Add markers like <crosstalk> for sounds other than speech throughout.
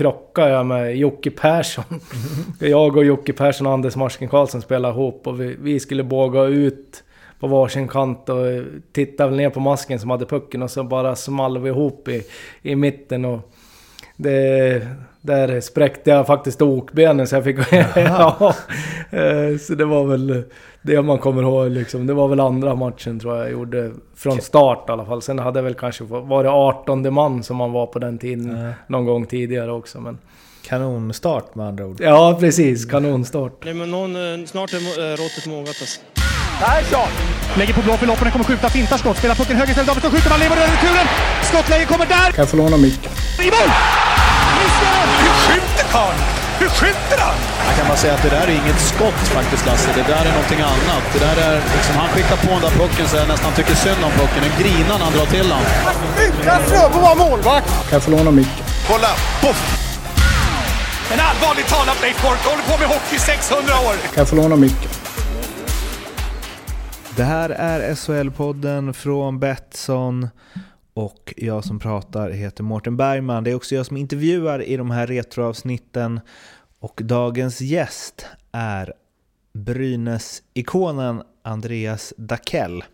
krockade jag med Jocke Persson. jag och Jocke Persson och Anders Marsken Karlsson spelade ihop och vi, vi skulle båga ut på varsin kant och tittade ner på masken som hade pucken och så bara small vi ihop i, i mitten och det, där spräckte jag faktiskt okbenen så jag fick... <laughs> ja, eh, så det var väl det man kommer ihåg liksom. Det var väl andra matchen tror jag jag gjorde från start i alla fall. Sen hade jag väl kanske varit 18 man som man var på den tiden Ja. någon gång tidigare också. Men Kanonstart med andra ord. ja, precis. Kanonstart. Nej, men någon, eh, snart är eh, råttet mogat alltså. Lägger på blå för loppen, kommer skjuta, fintar skott, spelar pucken höger istället, Davidsson skjuter, man lever över returen! Skottläge kommer där! Kan jag få låna micken? I mål! Hur skjuter karln? Hur skjuter han? Jag kan bara säga att det där är inget skott faktiskt Lasse. Det där är någonting annat. Det där är liksom, han skickar på den där pucken så jag nästan tycker synd om pucken. En grinan han drar till han. Utan Fröbo var målvakt! Kan jag få låna micken? Kolla! Poff! Men allvarligt talat Leif Boork, håller på med hockey i 600 år! Kan jag få låna micken? Det här är SHL-podden från Betsson och jag som pratar heter Mårten Bergman. Det är också jag som intervjuar i de här retroavsnitten och dagens gäst är Brynäs-ikonen Andreas Dakell.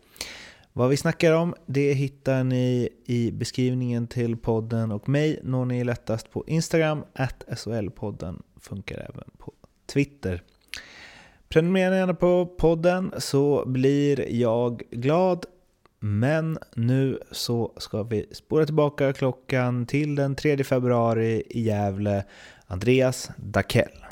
Vad vi snackar om det hittar ni i beskrivningen till podden och mig når ni lättast på Instagram, at SHL-podden, funkar även på Twitter. Prenumerera gärna på podden så blir jag glad. Men nu så ska vi spåra tillbaka klockan till den 3 februari i Gävle. Andreas Dakell.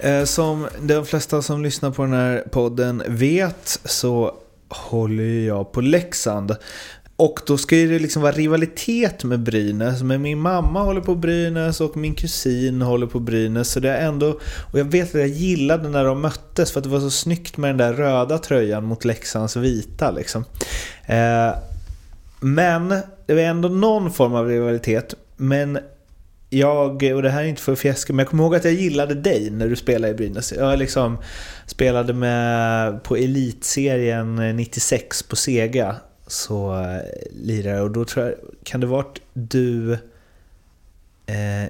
Eh, som de flesta som lyssnar på den här podden vet så håller jag på Leksand. Och då ska ju det liksom vara rivalitet med Brynäs. Men min mamma håller på Brynäs och min kusin håller på Brynäs. Så det är ändå... Och jag vet att jag gillade när de möttes för att det var så snyggt med den där röda tröjan mot Leksands vita liksom. Eh, men det var ändå någon form av rivalitet. Men jag, och det här är inte för att fjäska, men jag kommer ihåg att jag gillade dig när du spelade i Brynäs. Jag liksom spelade med på Elitserien eh, 96 på Sega. Så eh, lirade och då tror jag, kan det varit du... Eh,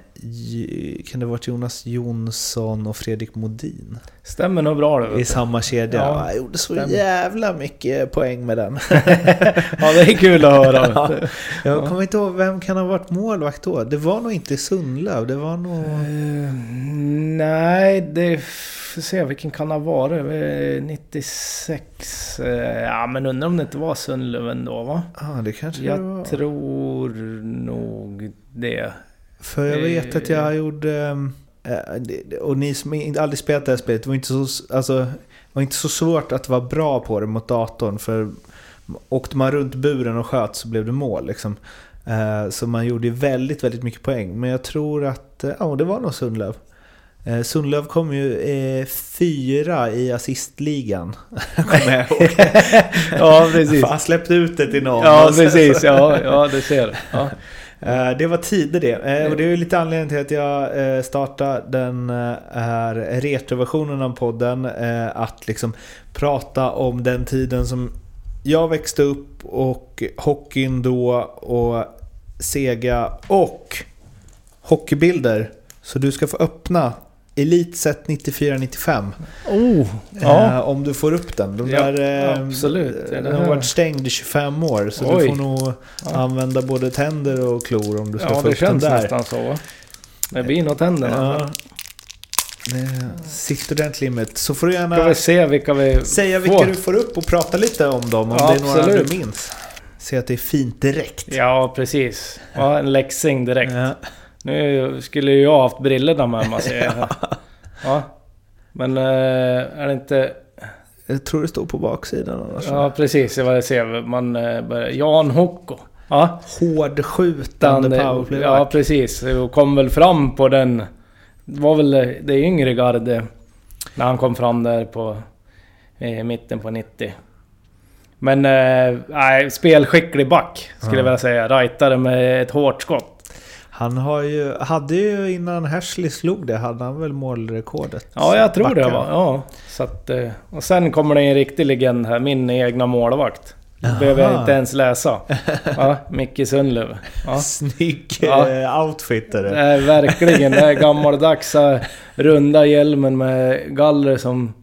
kan det varit Jonas Jonsson och Fredrik Modin? Stämmer nog bra det. I samma kedja. Ja, jag gjorde så stämmer. jävla mycket poäng med den. <laughs> Ja, det är kul att höra. <laughs> Ja. Jag kommer inte ihåg, vem kan ha varit målvakt då? Det var nog inte Sundlöv, det var nog... Eh, nej, det... Får se, vilken kan det ha varit? Eh, 96... eh, Ja, men undrar om det inte var Sundlöv ändå, va? Ja, det kanske det var. Jag tror nog det. För jag vet att jag gjorde... ehm, eh, Och ni som aldrig spelat det här spelet, det var inte så, alltså, var inte så svårt att vara bra på det mot datorn. För åkte man runt buren och sköt så blev det mål. Liksom. Eh, Så man gjorde väldigt, väldigt mycket poäng. Men jag tror att, eh, ja det var nog Sundlöv. Eh, Sundlöv kom ju eh, fyra i assistligan. <laughs> Kommer jag ihåg. <laughs> Ja, precis. Han släppte ut det till någon. Ja, Och så- precis. Ja, <laughs> ja det ser. Ja. Eh, Det var tider det. Eh, Och det är lite anledningen till att jag eh, startade den här retroversionen av podden. Att liksom prata om den tiden som jag växte upp och hockeyn då och Sega och hockeybilder. Så du ska få öppna Elitset 94-95. Oh, ja. Eh, om du får upp den. De Ja, där, eh, absolut. Ja, det Den har varit stängd i 25 år. Så Oj. du får nog använda både tänder och klor om du ska ja, få det upp den känns där. nästan så. Det blir nog tänderna. Ja. Det sitter ordentligt limmet. Så får du Ska gärna vi se vilka vi säga vilka får. du får upp och prata lite om dem. Om Ja, det är några absolut. du minns. Se att det är fint direkt. Ja, precis. Ja, en läxing direkt. Ja. Nu skulle ju jag haft brillorna med mig ser jag. Ja. Men eh, är det inte... Jag tror det står på baksidan annars. Ja, precis. Jag ser. Man eh, börjar... Jan Hocko. Ja. Hårdskjutande Den, powerplay. ja, precis. Och kom väl fram på den... Det var väl det yngre garde. När han kom fram där på... I mitten på 90. Men... eh, Nej, spelskicklig back skulle jag vilja säga. Rightare med ett hårt skott. Han har ju, hade ju innan Hersley slog det, hade han väl målrekordet? Ja, jag tror det Backar. var. Ja. Så att, eh, och sen kommer det en riktig legend här. Min egna målvakt. behöver jag inte ens läsa. Ja, Micke Sundlöv. Ja. <laughs> Snygg Ja. eh, outfit är Det det. är verkligen det är gammaldags runda hjälmen med galler som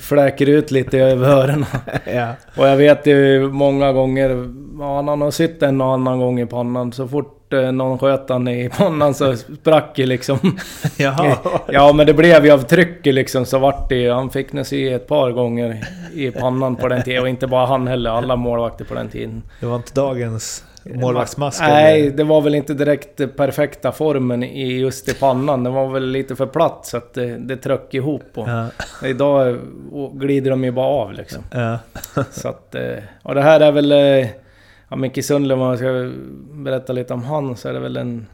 fläker ut lite över öronen. <laughs> Ja. Och jag vet ju många gånger, ja, han har sytt en och annan gång i pannan. Så fort eh, någon sköt han i pannan så sprack det liksom. <laughs> Jaha. Ja men det blev ju av trycket liksom så vart det Han fick nog sy ett par gånger i pannan på den tiden. Och inte bara han heller, alla målvakter på den tiden. Det var inte dagens målvaktsmask? Nej, eller? det var väl inte direkt perfekta formen i just i pannan. Den var väl lite för platt så att det, det tröck ihop. Och Ja. Idag eh, glider de ju bara av liksom. Ja. Så att... eh, Och det här är väl... eh, Ja, Micke Sundlund, om man ska berätta lite om han så är det väl en...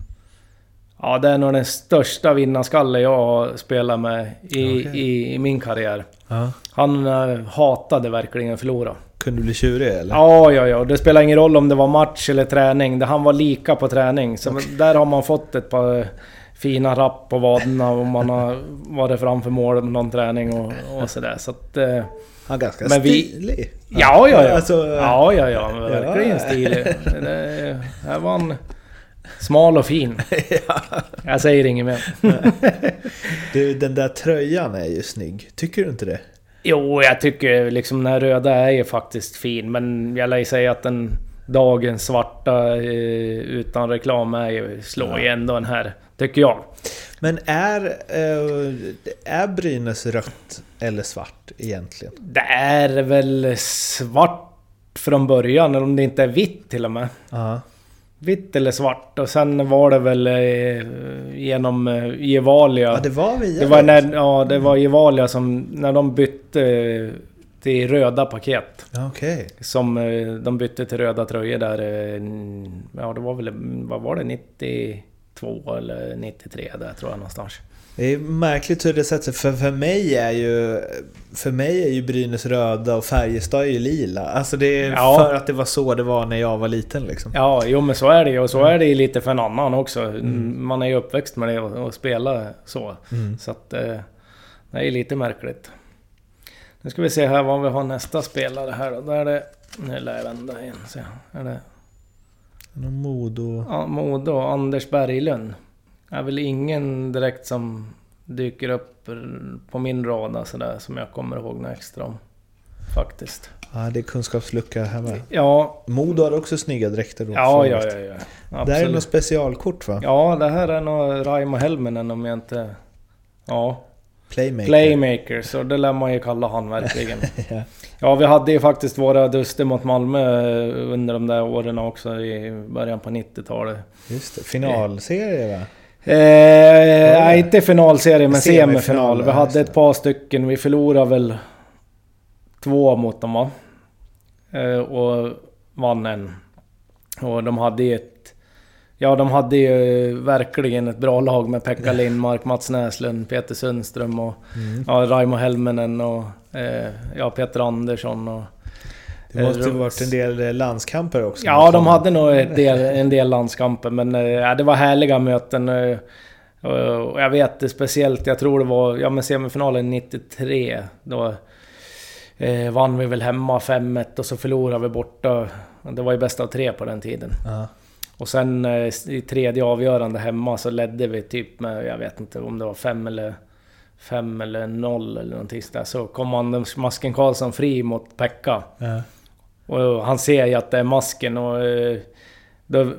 Ja, det är nog den största vinnarskalle jag har spelat med i, Okej. i, i min karriär. Ja. Han eh, hatade verkligen att förlora. Kunde bli tjurig eller? Ja, ja, ja. Det spelar ingen roll om det var match eller träning. Det- Han var lika på träning. Så där har man fått ett par fina rapp på vaderna om man har varit framför mål med någon träning och, och sådär. Så att... Han är ganska Men vi- stilig. Ja, ja, ja. Alltså, ja, ja, ja. Verkligen ja. stilig. Det, här var han smal och fin. <laughs> Jag säger inget mer. <laughs> Du, den där tröjan är ju snygg. Tycker du inte det? Jo, jag tycker liksom den här röda är ju faktiskt fin. Men jag lär ju säga att den dagens svarta eh, utan reklam är ju, slår ju ändå den här. Tycker jag. Men är, eh, är Brynäs rött eller svart egentligen? Det är väl svart från början, eller om det inte är vitt till och med. Ja. Vitt eller svart. Och sen var det väl eh, genom eh, Gevalia. Ja, det var via Det var, när, ja, det var Gevalia som, när de bytte till röda paket. Okej. Som de bytte till röda tröjor där, ja det var väl, vad var det, 92 eller 93 där tror jag någonstans. Det är märkligt hur det sätter för, för mig är ju För mig är ju Brynäs röda och Färjestad är ju lila. Alltså det är Ja. för att det var så det var när jag var liten liksom. Ja, jo men så är det ju och så är det ju lite för en annan också. Man är ju uppväxt med det och, och spelar så. Mm. Så att eh, det är lite märkligt. Nu ska vi se här vad vi har nästa spelare här då. Där är det... Nu lär jag vända igen. Så är det Någon Modo... ja, Modo och Anders Berglund. är väl ingen direkt som dyker upp på min radar sådär som jag kommer ihåg något extra om. Faktiskt. Ja, det är kunskapslucka här med. Ja, Modo har också snygga dräkter då. ja, ja, ja, ja. Det här är Absolut. något specialkort va? Ja, det här är nog Raimo Helminen om jag inte... Ja, Playmaker. Playmakers, och det lär man ju kalla han verkligen. <laughs> Ja. Ja, vi hade ju faktiskt våra duster mot Malmö eh, under de där åren också i början på 90-talet. Just det. Finalserie va? Eh, nej, inte finalserie men Semifinal, semifinal. Vi hade ett par stycken. Vi förlorade väl två mot dem va? Eh, och vann en. Och de hade ett... Ja, de hade ju verkligen ett bra lag med Pekka Lindmark, Mats Näslund, Peter Sundström och Mm. ja, Raimo Helminen och eh, ja, Peter Andersson och... Det måste ju Eh, varit en del eh, landskamper också. Ja, de hade nog en del, en del landskamper men eh, ja, det var härliga möten. Och jag vet det speciellt, jag tror det var ja, men semifinalen 93. Då eh, vann vi väl hemma 5-1 och så förlorade vi borta. Det var ju bäst av tre på den tiden. Ja. Och sen eh, i tredje avgörande hemma så ledde vi typ med, jag vet inte om det var fem eller... Fem eller noll eller någonting sådär. Så kom Anders Masken Karlsson fri mot Pekka. Ja. Och han ser ju att det är masken och... eh, Då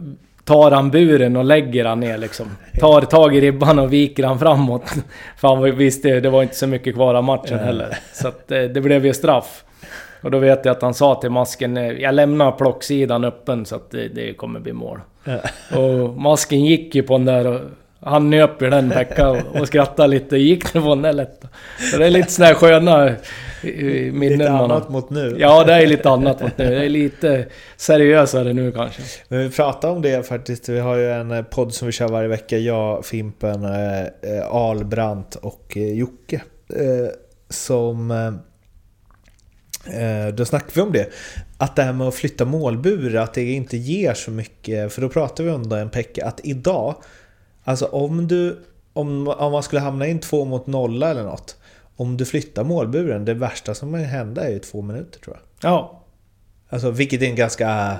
tar han buren och lägger han ner liksom. Tar tag i ribban och viker han framåt. <laughs> För han visste det var inte så mycket kvar av matchen heller. Så att eh, det blev ju straff. Och då vet jag att han sa till masken, jag lämnar plocksidan öppen så att det, det kommer bli mål. Ja. Och masken gick ju på den där och han nöp ju den Pekka och, och skrattade lite. Gick det på den där lätt. Så det är lite sådana här sköna eh, minnen Lite man har. annat mot nu. Ja, det är lite annat mot nu. Det är lite seriösare nu kanske. Men vi pratar om det faktiskt. Vi har ju en eh, podd som vi kör varje vecka. Jag, Fimpen, eh, eh, Albrant och eh, Jocke. Eh, som... Eh, då snackar vi om det. Att det här med att flytta målbur, att det inte ger så mycket. För då pratar vi om det en Pekka. Att idag, alltså om du... Om, om man skulle hamna in två mot nolla eller något. Om du flyttar målburen, det värsta som kan hända är ju två minuter tror jag. Ja. Alltså, vilket är en ganska...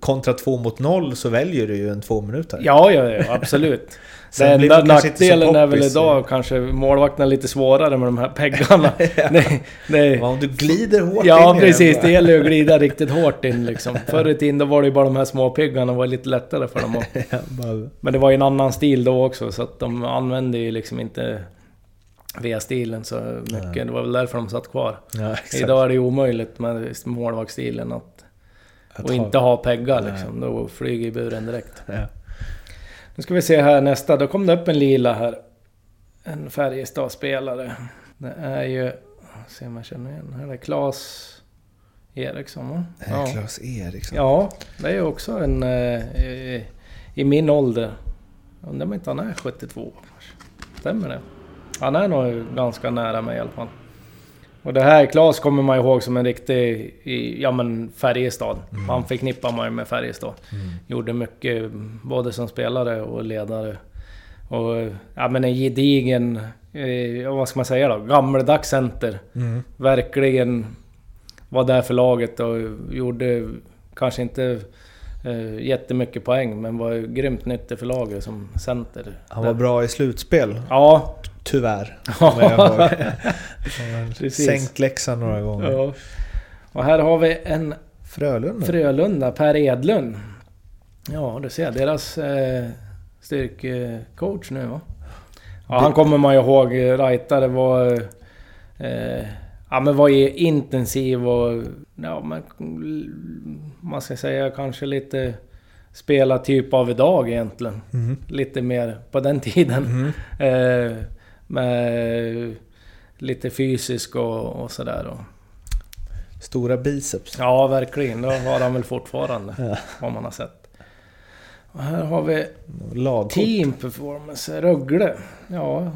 Kontra två mot noll så väljer du ju en två minuter. Ja, ja, ja absolut. <laughs> Sen Den enda nackdelen är väl idag kanske målvakten är lite svårare med de här peggarna. <laughs> det, det, Om du glider hårt ja, in precis. Det gäller ju att glida riktigt hårt in liksom. Förr i tiden då var det ju bara de här små piggarna var lite lättare för dem. <laughs> Ja, bara- Men det var ju en annan stil då också så att de använde ju liksom inte V-stilen så mycket. Det var väl därför de satt kvar. Ja. Idag är det ju omöjligt med målvaktsstilen att... Att Och ha- inte ha peggar Nej. liksom. Då flyger ju buren direkt. Ja. Nu ska vi se här nästa. Då kom det upp en lila här. En Färjestad-spelare. Det är ju... Se om jag känner igen. Här är Claes Eriksson va? Ja. Claes Eriksson. Ja, det är ju också en... eh, i, I min ålder. Undrar om inte han är 72 kanske. Stämmer det? Han är nog ganska nära mig i alla fall. Och det här, Claes kommer man ihåg som en riktig, ja men Färjestad. Han förknippar man ju med Färjestad. Gjorde mycket, både som spelare och ledare. Och ja men en gedigen, eh, vad ska man säga då? Gammeldags center. Mm. Verkligen var där för laget och gjorde kanske inte eh, jättemycket poäng men var grymt nyttig för laget som center. Han var bra i slutspel, Ja, tyvärr. <laughs> Jag har. <laughs> Sänkt Leksand några gånger. ja. Och här har vi en Frölunda? Frölunda, Per Edlund. Ja, du ser deras eh, styrkecoach nu va? Ja, han kommer man ju ihåg. Rightare var... Eh, ja men var intensiv och... Ja men... Man ska säga kanske lite... Spela typ av idag egentligen. Mhm. Lite mer på den tiden. Eh, med lite fysisk och, och sådär. Stora biceps. Ja, verkligen. Det har han väl fortfarande. Ja. Vad man har sett. Och här har vi Lagkort. Team Performance, Rögle. Ja,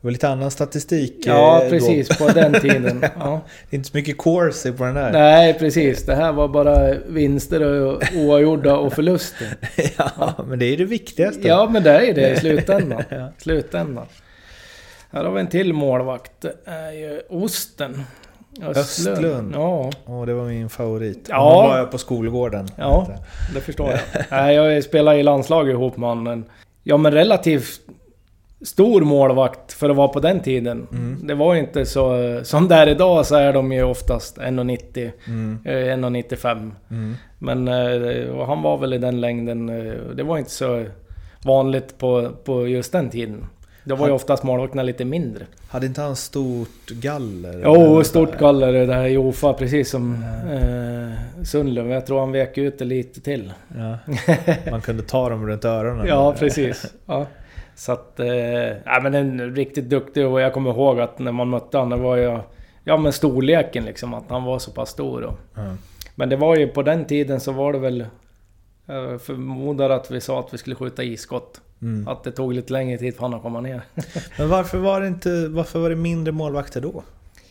Det var lite annan statistik ja eh, precis. På den tiden. <laughs> Ja. Det är inte så mycket corsi på den där. Nej, precis. Det här var bara vinster och oavgjorda och förluster. <laughs> ja, men det är det viktigaste. Ja, men det är det i <laughs> slutändan. Ja. slutändan. Här har vi en till målvakt. Det är ju Osten. Östlund. Ja, Åh, det var min favorit. Ja. Ja. var jag på skolgården. Ja. det förstår jag. Nej, jag spelar i landslaget ihop med honom. Ja, men relativt stor målvakt för att vara på den tiden. Mm. Det var inte så... Som där idag så är de ju oftast 1,90, Mm. eh, 1,95. Mm. Men eh, han var väl i den längden. eh, Det var inte så vanligt på, på just den tiden. Det var ju oftast målvakterna lite mindre. Hade inte han stort galler? Jo, Eller stort galler det här Jofa, precis som eh, Sundlund. Jag tror han vek ut det lite till. Ja. Man kunde ta dem runt öronen. <laughs> Ja, precis. Ja. Så att... Eh, men en riktigt duktig och jag kommer ihåg att när man mötte honom, det var ju... Ja men storleken liksom, att han var så pass stor. Och, Ja. men det var ju på den tiden så var det väl... Jag förmodar att vi sa att vi skulle skjuta iskott. Mm. Att det tog lite längre tid för honom att komma ner. <laughs> Men varför var det inte... Varför var det mindre målvakter då?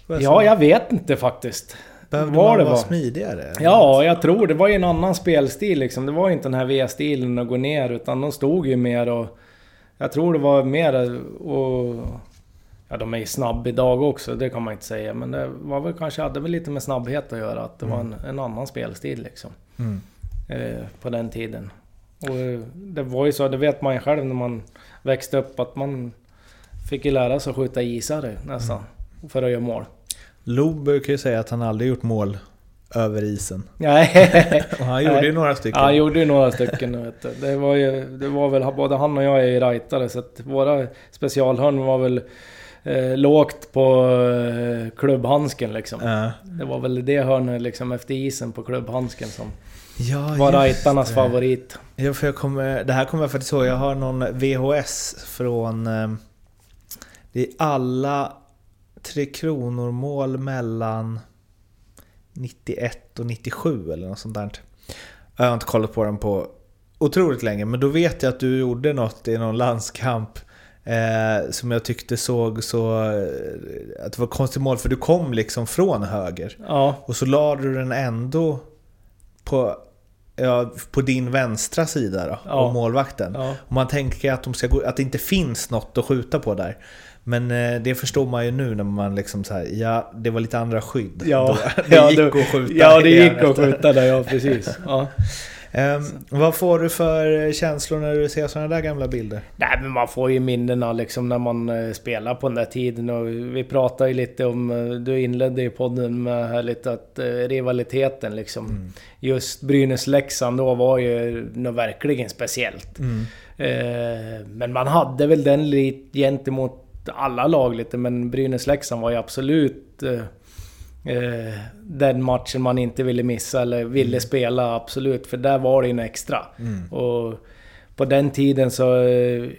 Ja, jag vet inte faktiskt. Behövde var man det vara var. smidigare? Ja, jag tror det var ju en annan spelstil liksom. Det var inte den här V-stilen att gå ner utan de stod ju mer och... Jag tror det var mer och... Ja, de är ju snabb idag också, det kan man inte säga. Men det var väl kanske, hade väl lite med snabbhet att göra. Att det var en, en annan spelstil liksom. Mm. Eh, på den tiden. Och eh, det var ju så, det vet man ju själv när man växte upp, att man fick ju lära sig att skjuta isare nästan. För att göra mål. Loob brukar ju säga att han aldrig gjort mål över isen. <laughs> Nej, Och han gjorde ju några stycken. Ja, han gjorde ju några stycken. Vet du. Det, var ju, det var väl både han och jag är rightare så att våra specialhörn var väl eh, lågt på eh, klubbhandsken liksom. Ja. Det var väl det hörnet liksom efter isen på klubbhandsken som Ja, var rightarnas det. favorit. Ja, för jag kommer, det här kommer jag faktiskt ihåg. Jag har någon VHS från... eh, Det är alla Tre Kronor mål mellan 91 och 97 eller något sånt där. Jag har inte kollat på den på otroligt länge, men då vet jag att du gjorde något i någon landskamp eh, som jag tyckte såg så... Eh, att det var konstigt mål, för du kom liksom från höger. Ja, Och så la du den ändå på ja, på din vänstra sida då, Ja. och målvakten. Ja. Och man tänker att, de ska gå, att det inte finns något att skjuta på där. Men eh, det förstår man ju nu när man liksom så här, ja det var lite andra skydd. Ja, Då, <laughs> det ja, gick det- att skjuta. Ja, det gick att skjuta där, ja precis. <laughs> Ja. Ehm, vad får du för känslor när du ser sådana där gamla bilder? Nej men man får ju minnena liksom när man eh, spelar på den där tiden och vi pratade ju lite om, eh, du inledde ju podden med här lite att eh, rivaliteten liksom. Just Brynäs-Leksand då var ju något verkligen speciellt. Eh, men man hade väl den lite gentemot alla lag lite men Brynäs-Leksand var ju absolut eh, eh, den matchen man inte ville missa eller ville spela absolut. För där var det ju en extra. Och på den tiden så... eh,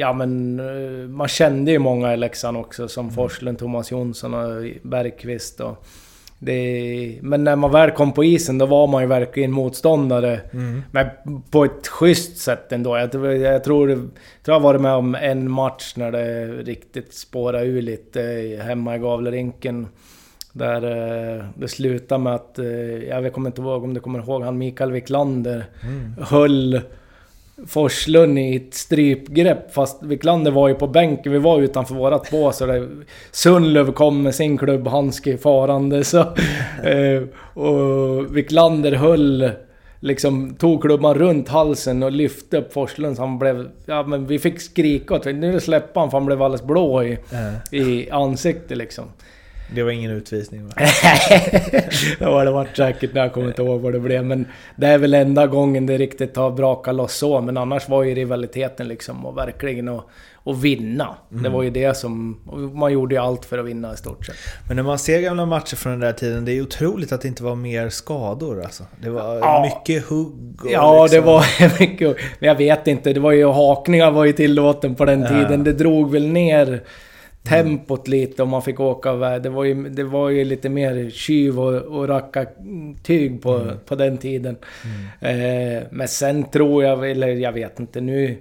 Ja men eh, man kände ju många i Leksand också som Forslund, Thomas Jonsson och Bergqvist och... Det, men när man väl kom på isen då var man ju verkligen motståndare. Men på ett schysst sätt ändå. Jag, tror- jag tror, jag jag varit med om en match när det riktigt spårade ur lite hemma i Gavlerinken. Där eh, det slutade med att, eh, jag kommer inte ihåg om du kommer ihåg, han Mikael Wiklander höll Forslund i ett strypgrepp fast Wiklander var ju på bänken, vi var utanför vårat bås och det, Sundlöv kom med sin klubbhandske farande så... <laughs> Eh, och Wiklander höll... Liksom tog klubban runt halsen och lyfte upp Forslund så han blev... Ja men vi fick skrika åt Nu släppa han för han blev alldeles blå i, i ansiktet liksom. Det var ingen utvisning va? <laughs> det var det varit säkert när jag kommer inte ihåg vad det blev. Men det är väl enda gången det riktigt har brakat loss så. Men annars var ju rivaliteten liksom och verkligen att, att vinna. Det var ju det som... Man gjorde ju allt för att vinna i stort sett. Men när man ser gamla matcher från den där tiden, det är otroligt att det inte var mer skador alltså. Det var Ja. mycket hugg och Ja, liksom, det var <laughs> mycket... Men jag vet inte, det var ju hakningar var ju tillåten på den tiden. Det drog väl ner tempot lite om man fick åka iväg. Det var ju, det var ju lite mer tjuv och, och racka tyg på, på den tiden. Eh, men sen tror jag, eller jag vet inte nu...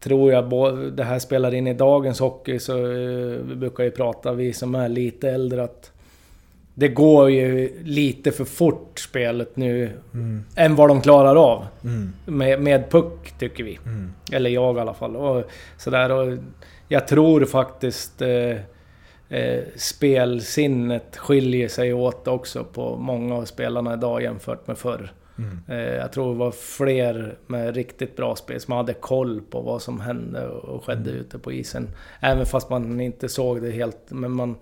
Tror jag det här spelar in i dagens hockey så eh, vi brukar ju prata, vi som är lite äldre, att det går ju lite för fort spelet nu. Än vad de klarar av. Med, med puck, tycker vi. Eller jag i alla fall. Och sådär, och jag tror faktiskt eh, eh, spelsinnet skiljer sig åt också på många av spelarna idag jämfört med förr. Eh, jag tror det var fler med riktigt bra spel som hade koll på vad som hände och skedde ute på isen. Även fast man inte såg det helt. Men man,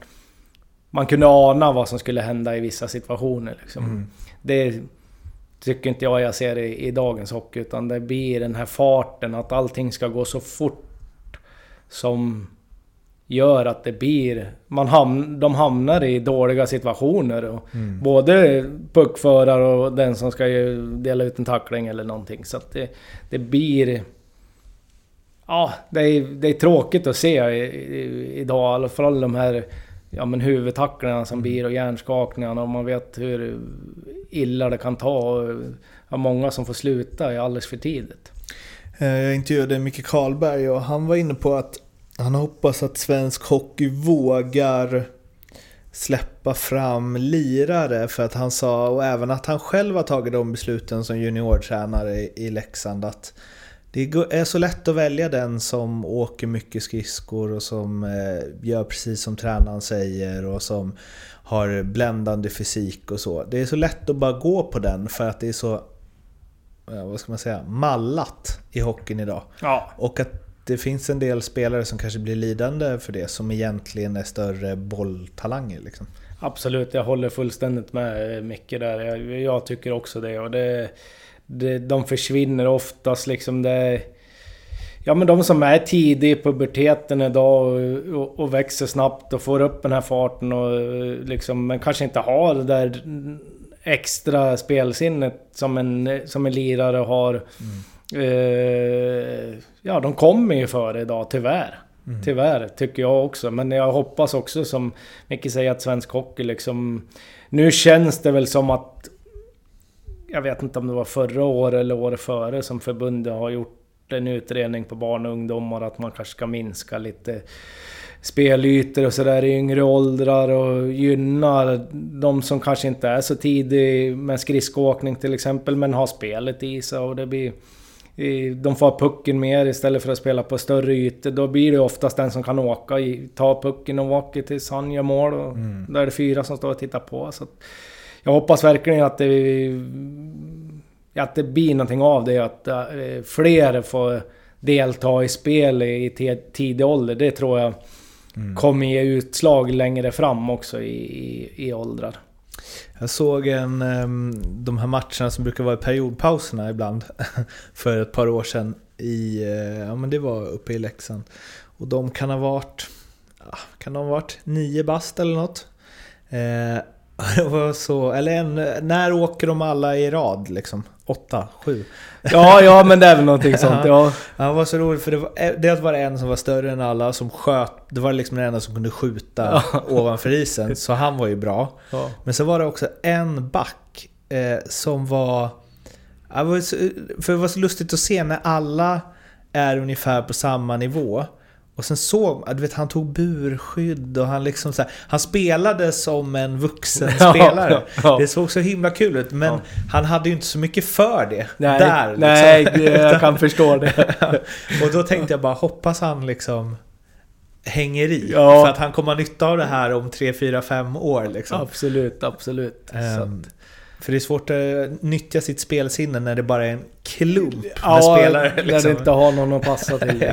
man kunde ana vad som skulle hända i vissa situationer. Liksom. Det tycker inte jag jag ser i, i dagens hockey. Utan det blir den här farten, att allting ska gå så fort som gör att det blir... Man hamn, de hamnar i dåliga situationer. Och Både puckförare och den som ska dela ut en tackling eller någonting. Så att det, det blir... Ja, det är, det är tråkigt att se i, i, idag. I alla fall de här ja, men huvudtacklingarna som blir och hjärnskakningarna. Och man vet hur illa det kan ta. Och ja, många som får sluta alldeles för tidigt. Eh, Jag intervjuade Micke Karlberg och han var inne på att han hoppas att svensk hockey vågar släppa fram lirare för att han sa, och även att han själv har tagit de besluten som juniortränare i Leksand att det är så lätt att välja den som åker mycket skridskor och som eh, gör precis som tränaren säger och som har bländande fysik och så. Det är så lätt att bara gå på den för att det är så, vad ska man säga, mallat i hockeyn idag. Ja, Och att det finns en del spelare som kanske blir lidande för det, som egentligen är större bolltalanger. Liksom. Absolut, jag håller fullständigt med eh, Micke där. Jag, jag tycker också det. Och det, det de försvinner oftast liksom. Det, ja men de som är tidig i puberteten idag och, och, och växer snabbt och får upp den här farten och eh, liksom, men kanske inte har det där extra spelsinnet som en, som en lirare har. Eh, ja, de kommer ju före idag, tyvärr. Tyvärr, tycker jag också. Men jag hoppas också som Micke säger att svensk hockey liksom... Nu känns det väl som att... Jag vet inte om det var förra året eller året före som förbundet har gjort en utredning på barn och ungdomar att man kanske ska minska lite spelytor och sådär i yngre åldrar och gynnar de som kanske inte är så tidig med skridskoåkning till exempel men har spelet i sig och det blir... De får pucken mer istället för att spela på större ytor. Då blir det oftast den som kan åka, i, ta pucken och åka tills han gör mål. Och Då är det fyra som står och tittar på. Så jag hoppas verkligen att det... Att det blir någonting av det. Att eh, fler får delta i spel i tidig ålder. Det tror jag kommer ge utslag längre fram också i, i, i åldrar. Jag såg en, ehm, de här matcherna som brukar vara i periodpauserna ibland <laughs> för ett par år sedan i, eh, ja men det var uppe i Leksand. Och de kan ha varit, ah, kan de ha varit nio bast eller något? Eh, <laughs> det var så, eller en, när åker de alla i rad liksom? Åtta, sju? Ja, ja men det är väl någonting <laughs> sånt. Ja. Ja, det var så roligt för det var, eh, dels var det en som var större än alla som sköt, det var liksom den enda som kunde skjuta ovanför isen, så han var ju bra. Ja. Men så var det också en back eh, som var... Ja, för det var så lustigt att se när alla är ungefär på samma nivå. Och sen såg du vet han tog burskydd och han liksom så här, Han spelade som en vuxen <laughs> spelare. ja, ja. Det såg så himla kul ut men Ja. han hade ju inte så mycket för det. Nej, där, liksom. nej <laughs> jag kan förstå det. <laughs> Och då tänkte jag bara, hoppas han liksom hänger i. För att han kommer ha nytta av det här om 3, 4, 5 år. Liksom. Absolut, absolut. Att, För det är svårt att nyttja sitt spelsinne när det bara är en klump med spelare. när Liksom. det inte har någon att passa till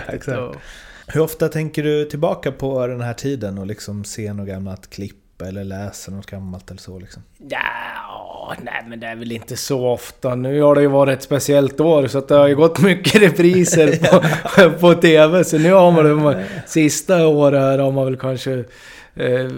Hur ofta tänker du tillbaka på den här tiden och liksom se något gammalt klipp eller läsa något gammalt eller så? Liksom? Ja, nej men det är väl inte så ofta. Nu har det ju varit ett speciellt år så att det har ju gått mycket repriser på, <laughs> på TV. Så nu har man de sista åren här har man väl kanske eh,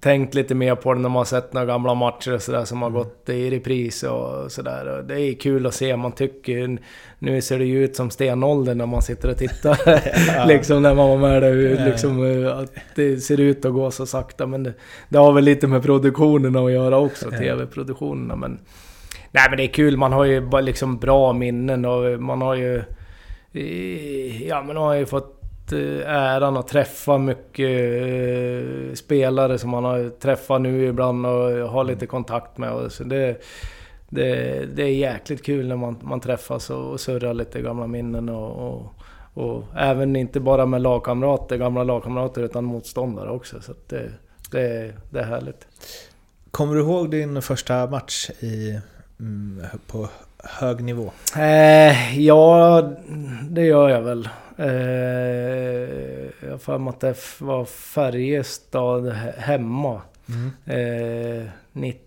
tänkt lite mer på det när man har sett några gamla matcher och sådär som har gått i repris och sådär. Det är kul att se. Man tycker... Nu ser det ju ut som stenåldern när man sitter och tittar. <laughs> <laughs> liksom när man var med där. Liksom, eh, att det ser ut att gå så sakta. Men det, det har väl lite med produktionerna att göra också. TV-produktionerna. Men, nej men det är kul. Man har ju bara liksom bra minnen och man har ju... Ja men man har ju fått äran att träffa mycket eh, spelare som man har träffat nu ibland och har lite kontakt med. Så det, det, det är jäkligt kul när man, man träffas och, och surrar lite gamla minnen och, och, och även inte bara med lagkamrater, gamla lagkamrater utan motståndare också. Så det, det, det är härligt. Kommer du ihåg din första match i, mm, på hög nivå? Eh, ja, det gör jag väl. Eh, jag har för mig att det var Färjestad he- hemma. Eh, 90,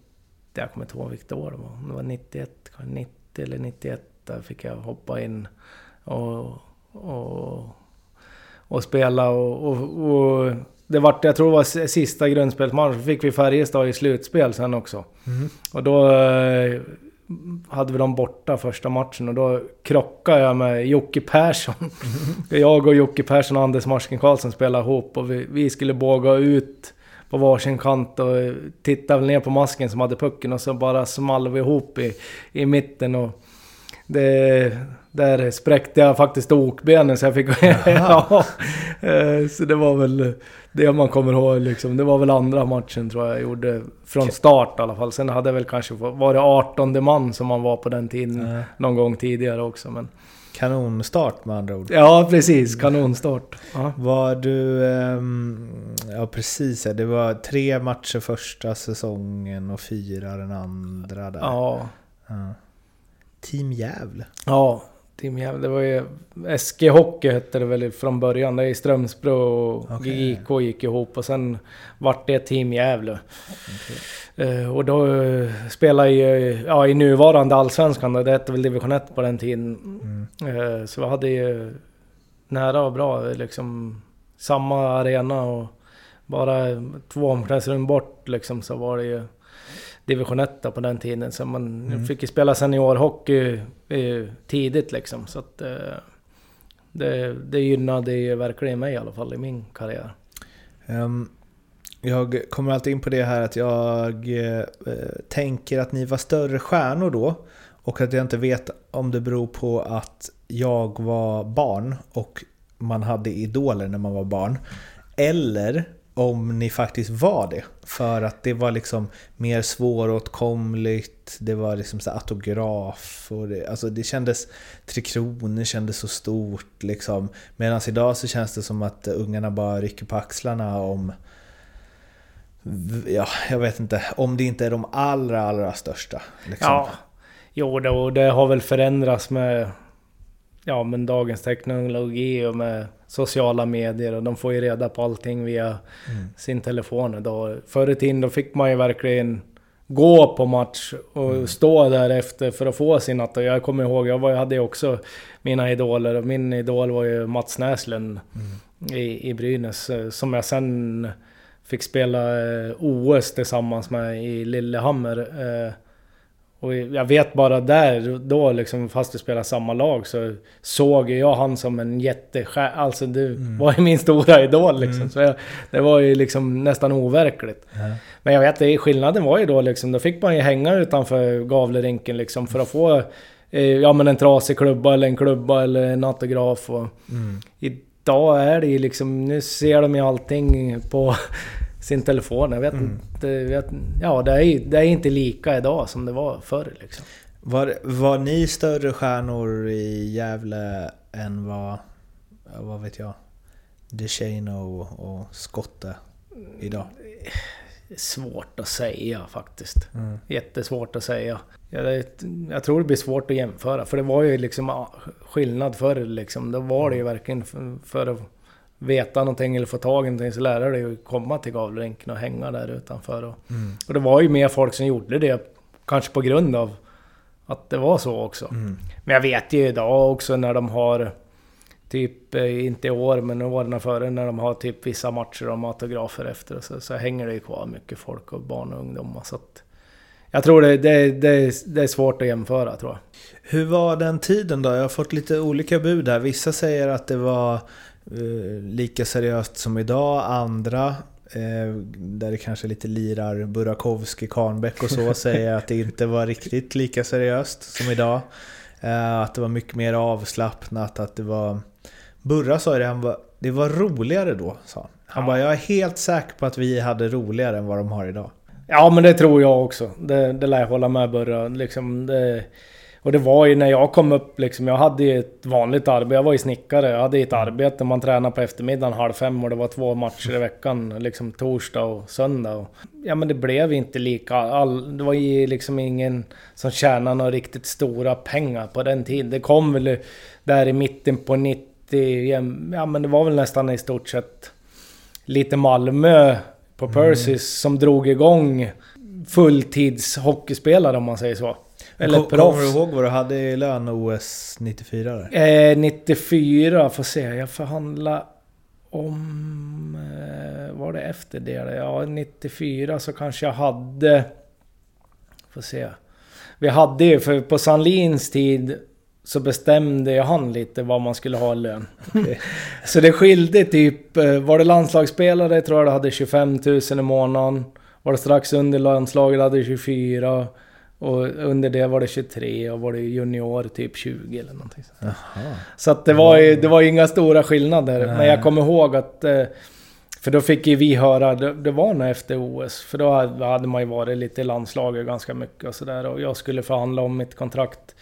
jag kommer inte ihåg vilket år det var. Det var 91, kanske 90 eller 91. Där fick jag hoppa in och, och, och spela. Och, och, och det var, jag tror det var sista grundspelsmatchen. Så fick vi Färjestad i slutspel sen också. Och då eh, hade vi dem borta första matchen och då krockade jag med Jocke Persson. <laughs> jag och Jocke Persson och Anders Marsken Karlsson spelade ihop och vi, vi skulle båga ut på varsin kant och titta väl ner på masken som hade pucken och så bara small vi ihop i, i mitten och det, där spräckte jag faktiskt okbenen så jag fick... <laughs> ja, eh, så det var väl det man kommer ihåg liksom. Det var väl andra matchen tror jag jag gjorde. Från start i alla fall. Sen hade jag väl kanske varit 18 man som man var på den tiden. Ja. Någon gång tidigare också men... Kanonstart med andra ord. Ja precis, kanonstart. Ja. Var du... ehm, ja precis, det var tre matcher första säsongen och fyra den andra där. Ja. Ja. Team Gävle. Ja, Team Gävle. Det var ju... SG Hockey hette det väl från början. Det är Strömsbro och Okej. GIK gick ihop och sen vart det Team Gävle. Eh, och då uh, spelade ju, ja i nuvarande Allsvenskan då, det hette väl Division 1 på den tiden. Eh, så vi hade ju nära och bra liksom samma arena och bara två omklädningsrum bort liksom så var det ju division 1 då på den tiden. Så man fick ju spela seniorhockey eh, tidigt liksom. Så att eh, det, det gynnade ju verkligen mig i alla fall i min karriär. Ehm, jag kommer alltid in på det här att jag eh, tänker att ni var större stjärnor då. Och att jag inte vet om det beror på att jag var barn och man hade idoler när man var barn. Eller om ni faktiskt var det. För att det var liksom mer svåråtkomligt, det var liksom så autograf och det, alltså det kändes... Tre Kronor kändes så stort liksom. Medan idag så känns det som att ungarna bara rycker på axlarna om... Ja, jag vet inte. Om det inte är de allra, allra största. Liksom. Ja, jo det, och det har väl förändrats med ja, men dagens teknologi och med sociala medier och de får ju reda på allting via Mm. sin telefon idag. Förr i tiden då fick man ju verkligen gå på match och Mm. stå där efter för att få sin. Och jag kommer ihåg, jag var, hade ju också mina idoler och min idol var ju Mats Näslund Mm. i, i Brynäs. eh, Som jag sen fick spela eh, OS tillsammans med i Lillehammer. Och jag vet bara där, då liksom, fast vi spelade samma lag, så såg jag han som en jättestjärna. Alltså du var ju min stora idol liksom. Så jag, det var ju liksom nästan overkligt. Men jag vet, skillnaden var ju då liksom, då fick man ju hänga utanför Gavlerinken liksom för att få eh, ja, men en trasig klubba eller en klubba eller en autograf. Och Idag är det ju liksom, nu ser de ju allting på sin telefon. Jag vet inte, jag vet, ja det är det är inte lika idag som det var förr liksom. Var, var ni större stjärnor i Gävle än vad, vad vet jag, DeShano och, och Skotte idag? Svårt att säga faktiskt. Jättesvårt att säga. Jag, jag tror det blir svårt att jämföra. För det var ju liksom skillnad förr liksom. Då var det ju verkligen för, för att veta någonting eller få tag i någonting så lärde det ju komma till Gavlerinken och hänga där utanför. Och, och det var ju mer folk som gjorde det. Kanske på grund av att det var så också. Men jag vet ju idag också när de har Typ, eh, inte i år, men åren före när de har typ vissa matcher och autografer efter så, så hänger det ju kvar mycket folk och barn och ungdomar. Så att, jag tror det, det, det, det är svårt att jämföra tror jag. Hur var den tiden då? Jag har fått lite olika bud här. Vissa säger att det var lika seriöst som idag, andra eh, där det kanske lite lirar Burakovsky, Karnbäck och så <laughs> säger att det inte var riktigt lika seriöst som idag. Eh, att det var mycket mer avslappnat, att det var... Burra sa det, han var, det var roligare då, sa han. Han bara, jag är helt säker på att vi hade roligare än vad de har idag. Ja men det tror jag också. Det, det lär jag hålla med Burra. Liksom det, och det var ju när jag kom upp liksom, jag hade ju ett vanligt arbete. Jag var ju snickare. Jag hade ett arbete. Man tränade på eftermiddagen halv fem och det var två matcher i veckan. Liksom torsdag och söndag. Och, ja men det blev inte lika. All, det var ju liksom ingen som tjänade några riktigt stora pengar på den tiden. Det kom väl där i mitten på 90... Ja men det var väl nästan i stort sett lite Malmö på Persis som drog igång fulltids hockeyspelare om man säger så. Eller Kom- Kommer du proffs. ihåg vad du hade i lön OS 94? Där? Eh, 94, får se. Jag förhandlade om... Eh, var det efter det? Ja, 94 så kanske jag hade... Får se. Vi hade ju, för på Sandlins tid så bestämde ju han lite vad man skulle ha i lön. <laughs> så det skilde typ... eh, Var det landslagsspelare tror jag det hade 25 000 i månaden. Var det strax under landslaget hade det 24. Och under det var det 23 och var det junior typ 20 eller någonting sånt. Så att det var ju det var inga stora skillnader. Men jag kommer ihåg att... eh, För då fick ju vi höra, det, var nog efter OS. För då hade man ju varit lite i landslaget ganska mycket och sådär. Och jag skulle förhandla om mitt kontrakt.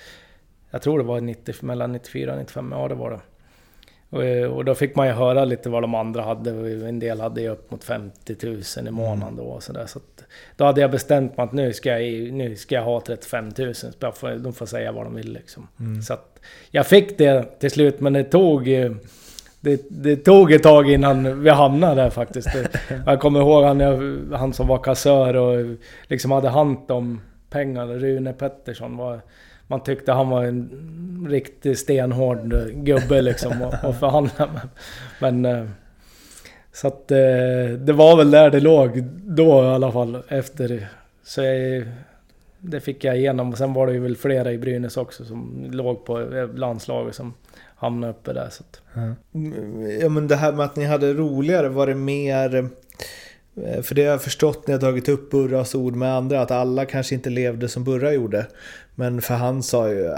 Jag tror det var 90, mellan 94 och 95, ja det var det. Och, eh, och då fick man ju höra lite vad de andra hade. En del hade ju upp mot 50 000 i månaden då och sådär. Så att, då hade jag bestämt mig att nu ska jag, nu ska jag ha 35 000. Så jag får, de får säga vad de vill liksom. Så att jag fick det till slut, men det tog... eh, Det, det tog ett tag innan vi hamnade där faktiskt. <laughs> Jag kommer ihåg han, han som var kassör och liksom hade hand om pengar. Rune Pettersson var... Man tyckte han var en riktigt stenhård gubbe liksom att att förhandla med. Men... Så att eh, det var väl där det låg då i alla fall efter. Så jag, det fick jag igenom. Och sen var det ju väl flera i Brynäs också som låg på eh, landslaget som hamnade uppe där. Så att, Ja men det här med att ni hade roligare, var det mer... Eh, för det har jag förstått när jag tagit upp Burras ord med andra, att alla kanske inte levde som Burra gjorde. Men för han sa ju,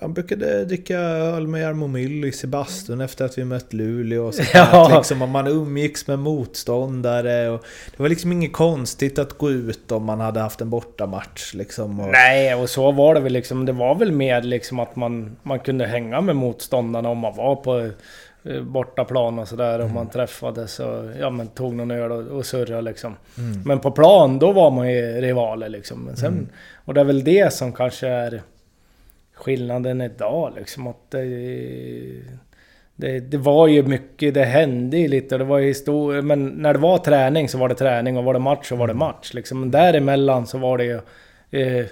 han- brukade dricka öl med Jarmo Myllys i bastun efter att vi mött Luleå och sånt Ja. där, liksom, man umgicks med motståndare. Och det var liksom inget konstigt att gå ut om man hade haft en bortamatch. Liksom, och, Nej, och så var det väl liksom. Det var väl mer liksom att man, man kunde hänga med motståndarna om man var på bortaplan och sådär. Om man träffades och ja, men tog någon öl och, och surrade liksom. Men på plan, då var man ju rivaler liksom. Men sen, Och det är väl det som kanske är skillnaden idag liksom. Att det, det, det var ju mycket, det hände ju lite och det var ju historia. Men när det var träning så var det träning och var det match så var det match liksom. Men däremellan så var det ju... Eh,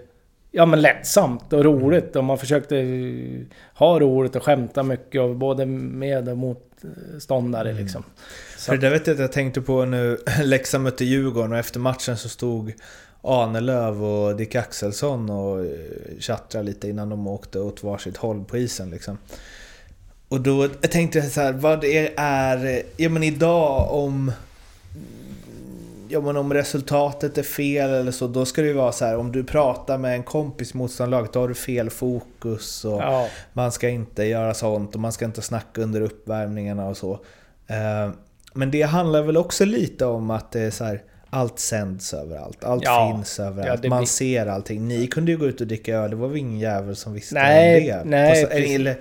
ja men lättsamt och roligt och man försökte eh, ha roligt och skämta mycket och både med och motståndare liksom. Så, För det vet jag att jag tänkte på nu, <laughs> Leksand mötte Djurgården och efter matchen så stod Ahnelöv och Dick Axelsson och eh, tjattrade lite innan de åkte åt varsitt håll på isen liksom. Och då tänkte jag så här, vad det är, ja men idag om Ja men om resultatet är fel eller så, då ska det ju vara så här om du pratar med en kompis motståndarlaget, då har du fel fokus och ja, man ska inte göra sånt och man ska inte snacka under uppvärmningarna och så. Eh, Men det handlar väl också lite om att det är så här, allt sänds överallt, allt Ja. finns överallt, Ja, man blir- ser allting. Ni kunde ju gå ut och dricka öl, det var väl ingen jävel som visste Nej, om det. nej, På så- precis. eller,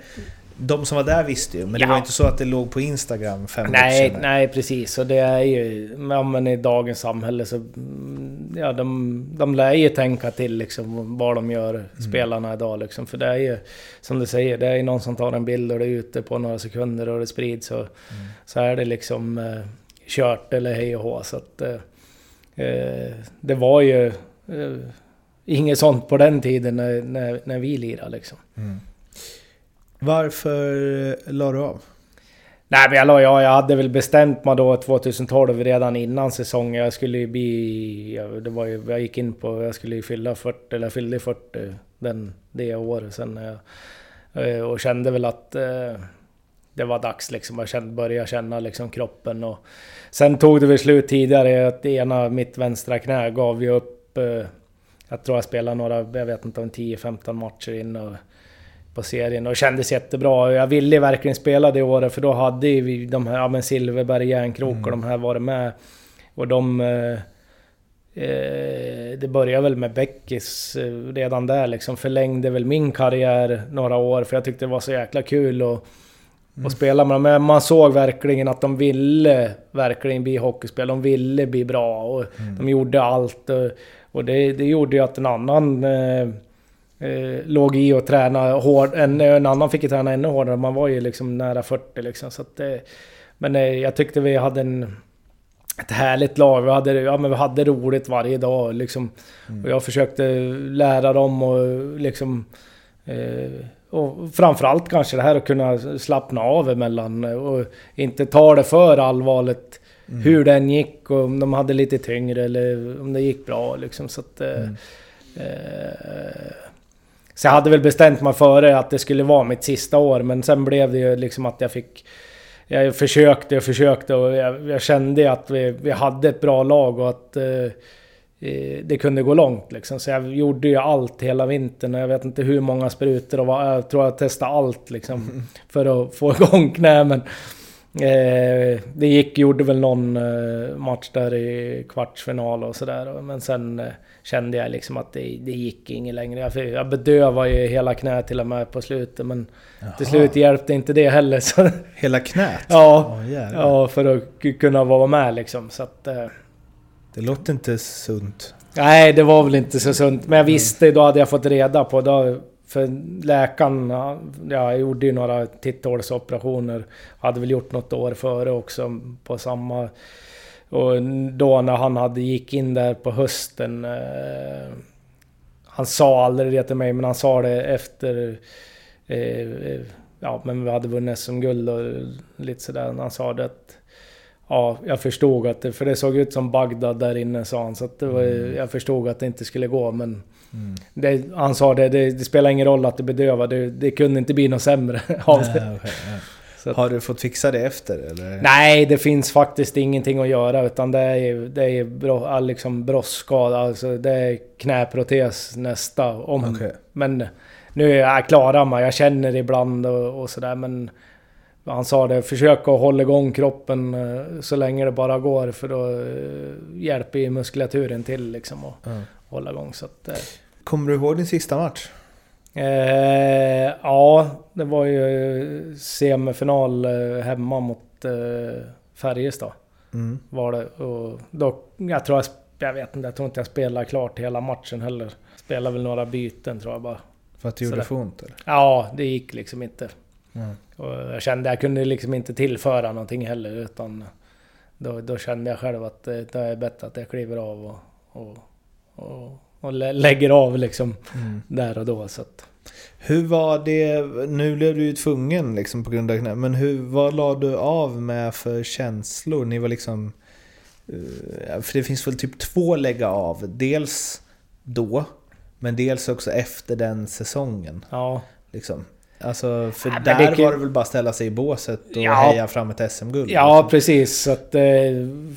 de som var där visste ju, men det Ja. var inte så att det låg på Instagram fem nej, senare. nej precis. Och det är ju... Ja, men i dagens samhälle så... mm, Ja, de, de lär ju tänka till liksom vad de gör, spelarna idag liksom. För det är ju... Som du säger, det är ju någon som tar en bild och det är ute på några sekunder och det sprids. Så, så är det liksom eh, kört eller hej och hå. Så att... Eh, eh, det var ju... Eh, inget sånt på den tiden när, när, när vi lirade liksom. Varför eh, la du av? Nej men jag, la- jag, jag hade väl bestämt mig då 2012 redan innan säsongen. Jag skulle ju bli... Det var ju, jag gick in på... Jag skulle ju fylla 40, eller jag fyllde 40 den, det året sen. jag- eh, Och kände väl att eh, det var dags liksom. Jag kände, började känna liksom kroppen och... Sen tog det väl slut tidigare att ena, mitt vänstra knä gav ju upp... eh, Jag tror jag spelade några, jag vet inte om 10-15 matcher in och på serien och kändes jättebra. Jag ville verkligen spela det året för då hade vi de här, ja men Silverberg, Järnkrok och de här varit med. Och de... Eh, eh, det började väl med Beckis eh, redan där liksom. Förlängde väl min karriär några år för jag tyckte det var så jäkla kul och och spela med dem. Men man såg verkligen att de ville verkligen bli hockeyspelare. De ville bli bra och de gjorde allt. Och, och det, det gjorde ju att en annan eh, eh, låg i och tränade hårt. En, en annan fick ju träna ännu hårdare. Man var ju liksom nära 40 liksom. Så att, eh, men eh, jag tyckte vi hade en, ett härligt lag. Vi hade, ja, men vi hade roligt varje dag. Liksom. Och jag försökte lära dem och liksom... Eh, och framförallt kanske det här att kunna slappna av emellan och inte ta det för allvarligt. Hur den gick och om de hade lite tyngre eller om det gick bra liksom. Så att, eh, eh, så jag hade väl bestämt mig före att det skulle vara mitt sista år men sen blev det ju liksom att jag fick... Jag försökte och försökte och jag, jag kände att vi, vi hade ett bra lag och att eh, eh, det kunde gå långt liksom. Så jag gjorde ju allt hela vintern och jag vet inte hur många sprutor och vad, jag tror jag testade allt liksom. För att få <laughs> igång knä men... Eh, det gick, gjorde väl någon eh, match där i kvartsfinal och sådär. Men sen eh, kände jag liksom att det, det gick inget längre. Jag, jag bedövade ju hela knät till och med på slutet men till slut hjälpte inte det heller. Så, Hela knät? ja, jävlar. ja, för att kunna vara med liksom. Så att, Det låter inte sunt. Nej, det var väl inte så sunt. Men jag visste, då hade jag fått reda på. Då, för läkaren, ja, jag gjorde ju några titthålsoperationer. Hade väl gjort något år före också på samma... Och då när han hade gick in där på hösten... Eh, han sa aldrig det till mig, men han sa det efter... Eh, eh, ja, men vi hade vunnit som guld och lite sådär. Han sa det att... Ja, jag förstod att det... För det såg ut som Bagdad där inne sa han. Så att det var, jag förstod att det inte skulle gå, men... Det, han sa det, det, det spelar ingen roll att det bedövar. Det, det kunde inte bli något sämre <laughs> av det. Nej. <laughs> Så att, Har du fått fixa det efter eller? Nej, det finns faktiskt ingenting att göra utan det är det är bro, liksom brostskada. Alltså det är knäprotes nästa om. Okej. Men nu är jag klara mig. Jag känner ibland och, och sådär men... Han sa det, försök att hålla igång kroppen eh, så länge det bara går för då eh, hjälper ju muskulaturen till liksom att Ja. hålla igång. Så att, eh, Kommer du ihåg din sista match? Eh, ja, det var ju semifinal eh, hemma mot eh, Färjestad. Mm. Var det. Och då, jag tror jag, jag vet inte, jag tror inte jag spelade klart hela matchen heller. Spelade väl några byten tror jag bara. För att det gjorde för ont eller? Ja, det gick liksom inte. Mm. Och jag kände jag kunde liksom inte tillföra någonting heller utan då, då kände jag själv att det, det är bättre att jag kliver av och, och, och, och lä- lägger av liksom Mm. där och då. Så att, Hur var det, nu blev du ju tvungen liksom på grund av knä, men hur, vad la du av med för känslor? Ni var liksom... eh, För det finns väl typ två lägga av. Dels då, men dels också efter den säsongen. ja. Liksom. Alltså, för Ja, där det kan- var det väl bara att ställa sig i båset och Ja. heja fram ett SM-guld. Ja, liksom. precis. Så att, eh,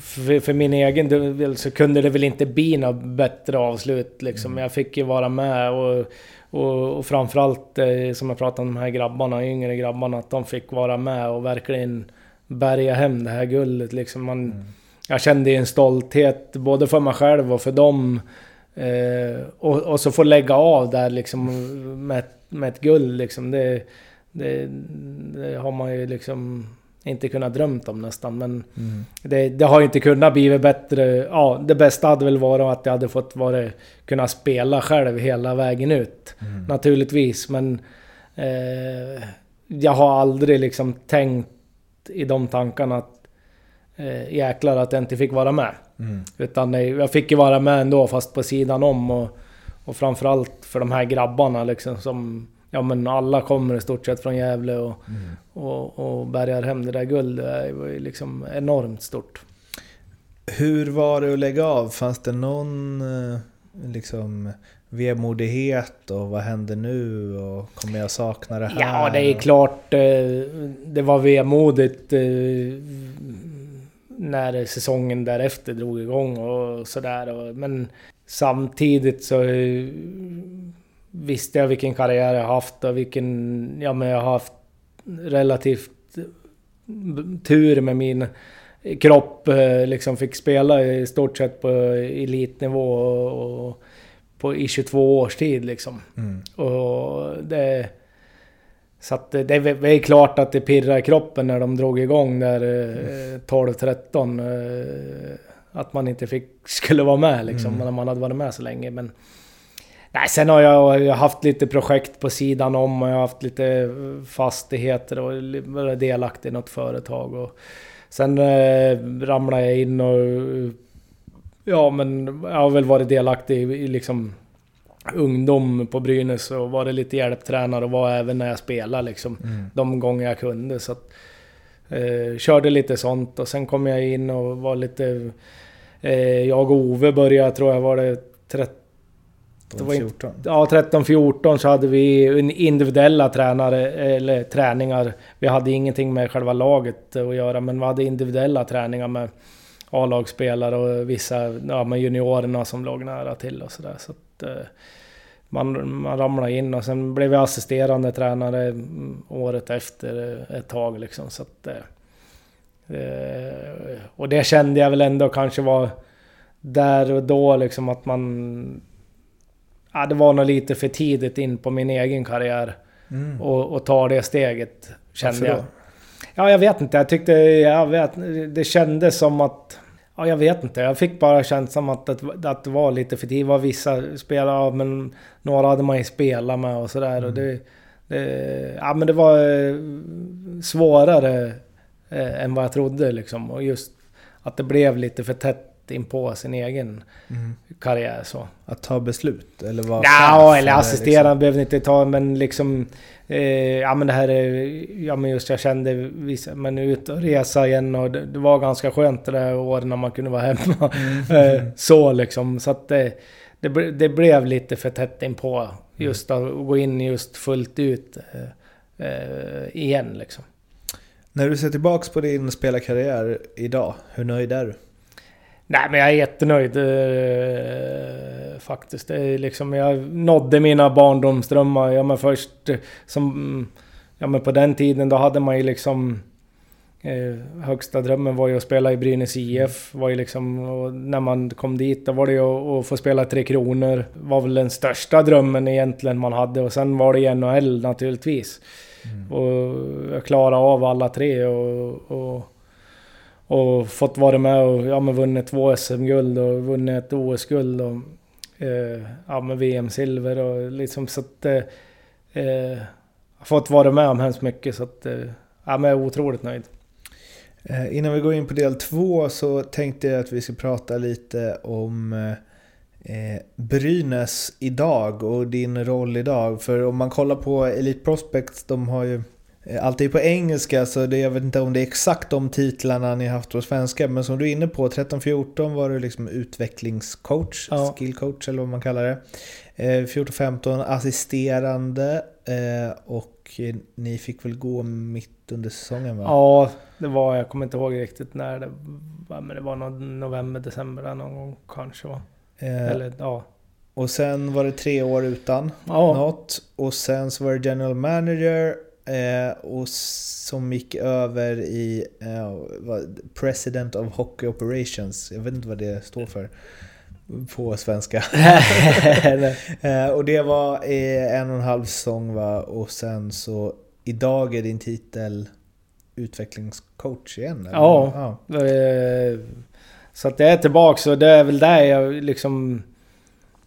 för, för min egen del så kunde det väl inte bli något bättre avslut. Liksom. Mm. Jag fick ju vara med och, och, och framförallt eh, som jag pratade om de här grabbarna, yngre grabbarna, att de fick vara med och verkligen bärga hem det här guldet. Liksom. Man, Mm. Jag kände ju en stolthet både för mig själv och för dem. Eh, och, och så få lägga av där liksom med, ett- med ett guld liksom. Det, det, det har man ju liksom inte kunnat drömt om nästan. Men Mm. det, det har ju inte kunnat bli bättre. Ja, det bästa hade väl varit att jag hade fått vara, kunna spela själv hela vägen ut. Mm. Naturligtvis, men eh, jag har aldrig liksom tänkt i de tankarna att eh, jäklar att jag inte fick vara med. Mm. Utan eh, jag fick ju vara med ändå fast på sidan om och, och framförallt för de här grabbarna liksom som... Ja men alla kommer i stort sett från Gävle och, Mm. och, och bärgar hem det där guldet. Det var ju liksom enormt stort. Hur var det att lägga av? Fanns det någon eh, liksom vemodighet och vad händer nu och kommer jag sakna det här? Ja, det är klart. eh, Det var vemodigt eh, när säsongen därefter drog igång och sådär. Men samtidigt så eh, visste jag vilken karriär jag haft och vilken... Ja, men jag har haft relativt tur med min kropp. eh, Liksom fick spela i stort sett på elitnivå och, och på, i 22 års tid liksom. Mm. Och det... Så att det, det är klart att det pirrar i kroppen när de drog igång där eh, 12-13. Att man inte fick, <laughs> skulle vara med liksom, Mm. när man hade varit med så länge. Men, nej, sen har jag, jag har haft lite projekt på sidan om och jag har haft lite eh, fastigheter och varit delaktig i något företag. Och sen eh, ramlade jag in och... Ja men jag har väl varit delaktig i, i liksom ungdom på Brynäs och varit lite hjälptränare och var även när jag spelade liksom. Mm. De gånger jag kunde. Så att, eh, körde lite sånt och sen kom jag in och var lite... Eh, jag och Ove började, tror jag var det 13... Det var inte- 14. Ja, 13-14 så hade vi individuella tränare, eller träningar. Vi hade ingenting med själva laget att göra, men vi hade individuella träningar med A-lagsspelare och vissa, ja med juniorerna som låg nära till och sådär. Så att, eh, man, man ramlade in och sen blev jag assisterande tränare mm, året efter eh, ett tag liksom. Så att, eh, och det kände jag väl ändå kanske var där och då liksom att man... Ja, det var nog lite för tidigt in på min egen karriär Mm. och, och ta det steget. Kände Varför jag. då? Ja, jag vet inte. Jag tyckte... Jag vet, det kändes som att... Ja, jag vet inte. Jag fick bara känslan att, att, att det var lite för tidigt. Det var vissa spelare, men några hade man ju spelat med och sådär. Och det, det, ja, men det var eh, svårare eh, än vad jag trodde liksom. Och just att det blev lite för tätt in på sin egen Mm. karriär så. Att ta beslut? Eller vara Ja, eller assistera liksom? behöver inte ta, men liksom... Eh, ja men det här är... Ja men just jag kände vissa... Men ut och resa igen och det, det var ganska skönt det där året när man kunde vara hemma. <laughs> eh, så liksom. Så att det, det, det blev lite för tätt inpå. Just att gå in just fullt ut eh, eh, igen liksom. När du ser tillbaka på din spelarkarriär idag, hur nöjd är du? Nej men jag är jättenöjd eh, faktiskt. Det är liksom, jag nådde mina barndomsdrömmar. Ja men först eh, som... Ja men på den tiden då hade man ju liksom... Eh, högsta drömmen var ju att spela i Brynäs IF. Var ju liksom, och när man kom dit då var det ju att, att få spela Tre Kronor. var väl den största drömmen egentligen man hade. Och sen var det ju NHL naturligtvis. Och jag klarade av alla tre och, och, och fått vara med och ja, men vunnit två SM-guld och vunnit ett OS-guld och eh, ja, VM-silver och liksom så att... Eh, eh, fått vara med om hemskt mycket så att... Eh, ja, men jag är otroligt nöjd. Eh, Innan vi går in på del två så tänkte jag att vi ska prata lite om eh, Brynäs idag och din roll idag. För om man kollar på Elite Prospects, de har ju eh, Allt är på engelska så det, jag vet inte om det är exakt de titlarna ni haft på svenska. Men som du är inne på, 13-14 var du liksom utvecklingscoach, Ja. skillcoach eller vad man kallar det. Eh, 14-15 assisterande eh, och eh, ni fick väl gå mitt under säsongen va? Ja, det var... Jag kommer inte ihåg riktigt när det var. Men det var någon november, december någon gång kanske va? Eh, Eller ja. Och sen var det tre år utan Ja. något. Och sen så var det general manager eh, och som gick över i eh, President of Hockey Operations. Jag vet inte vad det står för på svenska. <laughs> <laughs> eh, och det var eh, en och en halv säsong va? Och sen så idag är din titel utvecklingscoach igen? eller? Ja. Eh, Så att jag är tillbaka och det är väl där jag liksom...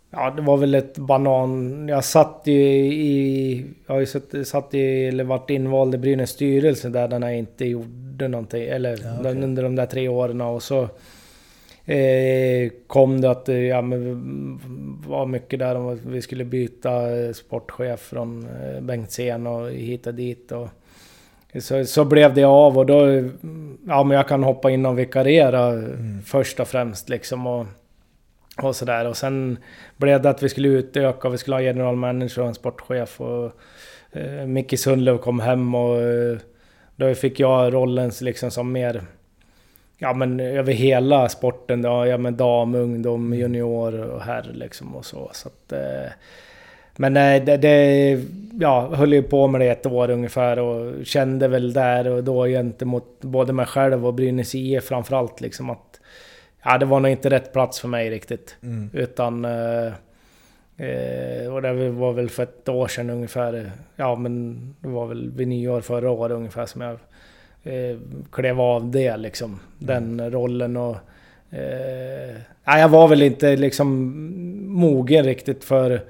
Ja, det var väl ett banan... Jag satt ju i... Jag har ju satt, satt i, eller varit invald i Brynäs styrelse där den jag inte gjorde någonting. Eller Ja, den, under de där tre åren och så... Eh, kom det att det ja, men, var mycket där om att vi skulle byta eh, sportchef från eh, Bengtzén och hit och dit. Och, så, så blev det av och då... Ja men jag kan hoppa in och vikariera först och främst liksom och... Och sådär. Och sen blev det att vi skulle utöka och vi skulle ha general manager och en sportchef och... Eh, Micke Sundlöv kom hem och... Eh, då fick jag rollen liksom som mer... Ja men över hela sporten. Då, ja men dam, ungdom, junior och herr liksom och så. så att, eh, men nej, det, det... Ja, höll ju på med det ett år ungefär och kände väl där och då gentemot både mig själv och Brynäs IF framförallt liksom att... Ja, det var nog inte rätt plats för mig riktigt. Mm. Utan... Eh, eh, och det var väl för ett år sedan ungefär. Ja, men det var väl vid nyår förra året ungefär som jag eh, klev av det liksom. Den rollen och... Eh, jag var väl inte liksom mogen riktigt för...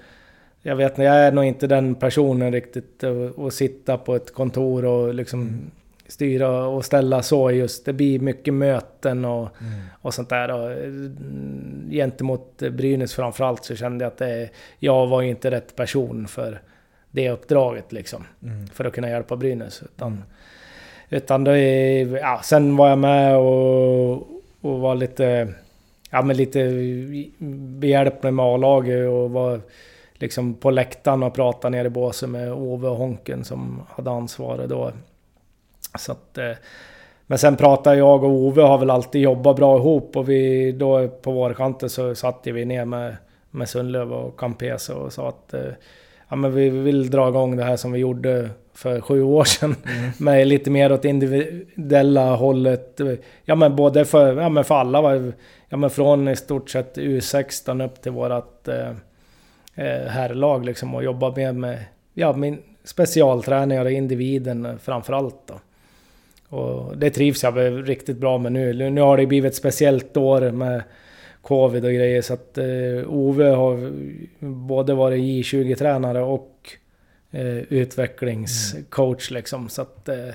Jag vet inte, jag är nog inte den personen riktigt att sitta på ett kontor och liksom styra och ställa så just. Det blir mycket möten och, och sånt där. Och, mm, gentemot Brynäs framförallt så kände jag att det, jag var inte rätt person för det uppdraget liksom. För att kunna hjälpa Brynäs. Utan, utan det, ja, sen var jag med och, och var lite... Ja men lite behjälplig med A-laget och var liksom på läktaren och pratade nere i båsen med Ove och Honken som hade ansvaret då. Så att, eh, men sen pratar jag och Ove har väl alltid jobbat bra ihop och vi då på vårkanten så satte vi ner med, med Sundlöv och Campese och sa att eh, ja, men vi vill dra igång det här som vi gjorde för sju år sedan. <laughs> Med lite mer åt individuella hållet. Ja men både för, ja, men för alla. Ja men från i stort sett U16 upp till vårat eh, herrlag liksom och jobba med, med ja, min specialträningar och individen framförallt då. Och det trivs jag väl riktigt bra med nu. Nu har det blivit ett speciellt år med Covid och grejer så att eh, Ove har både varit J20-tränare och eh, utvecklingscoach liksom. Så att, eh,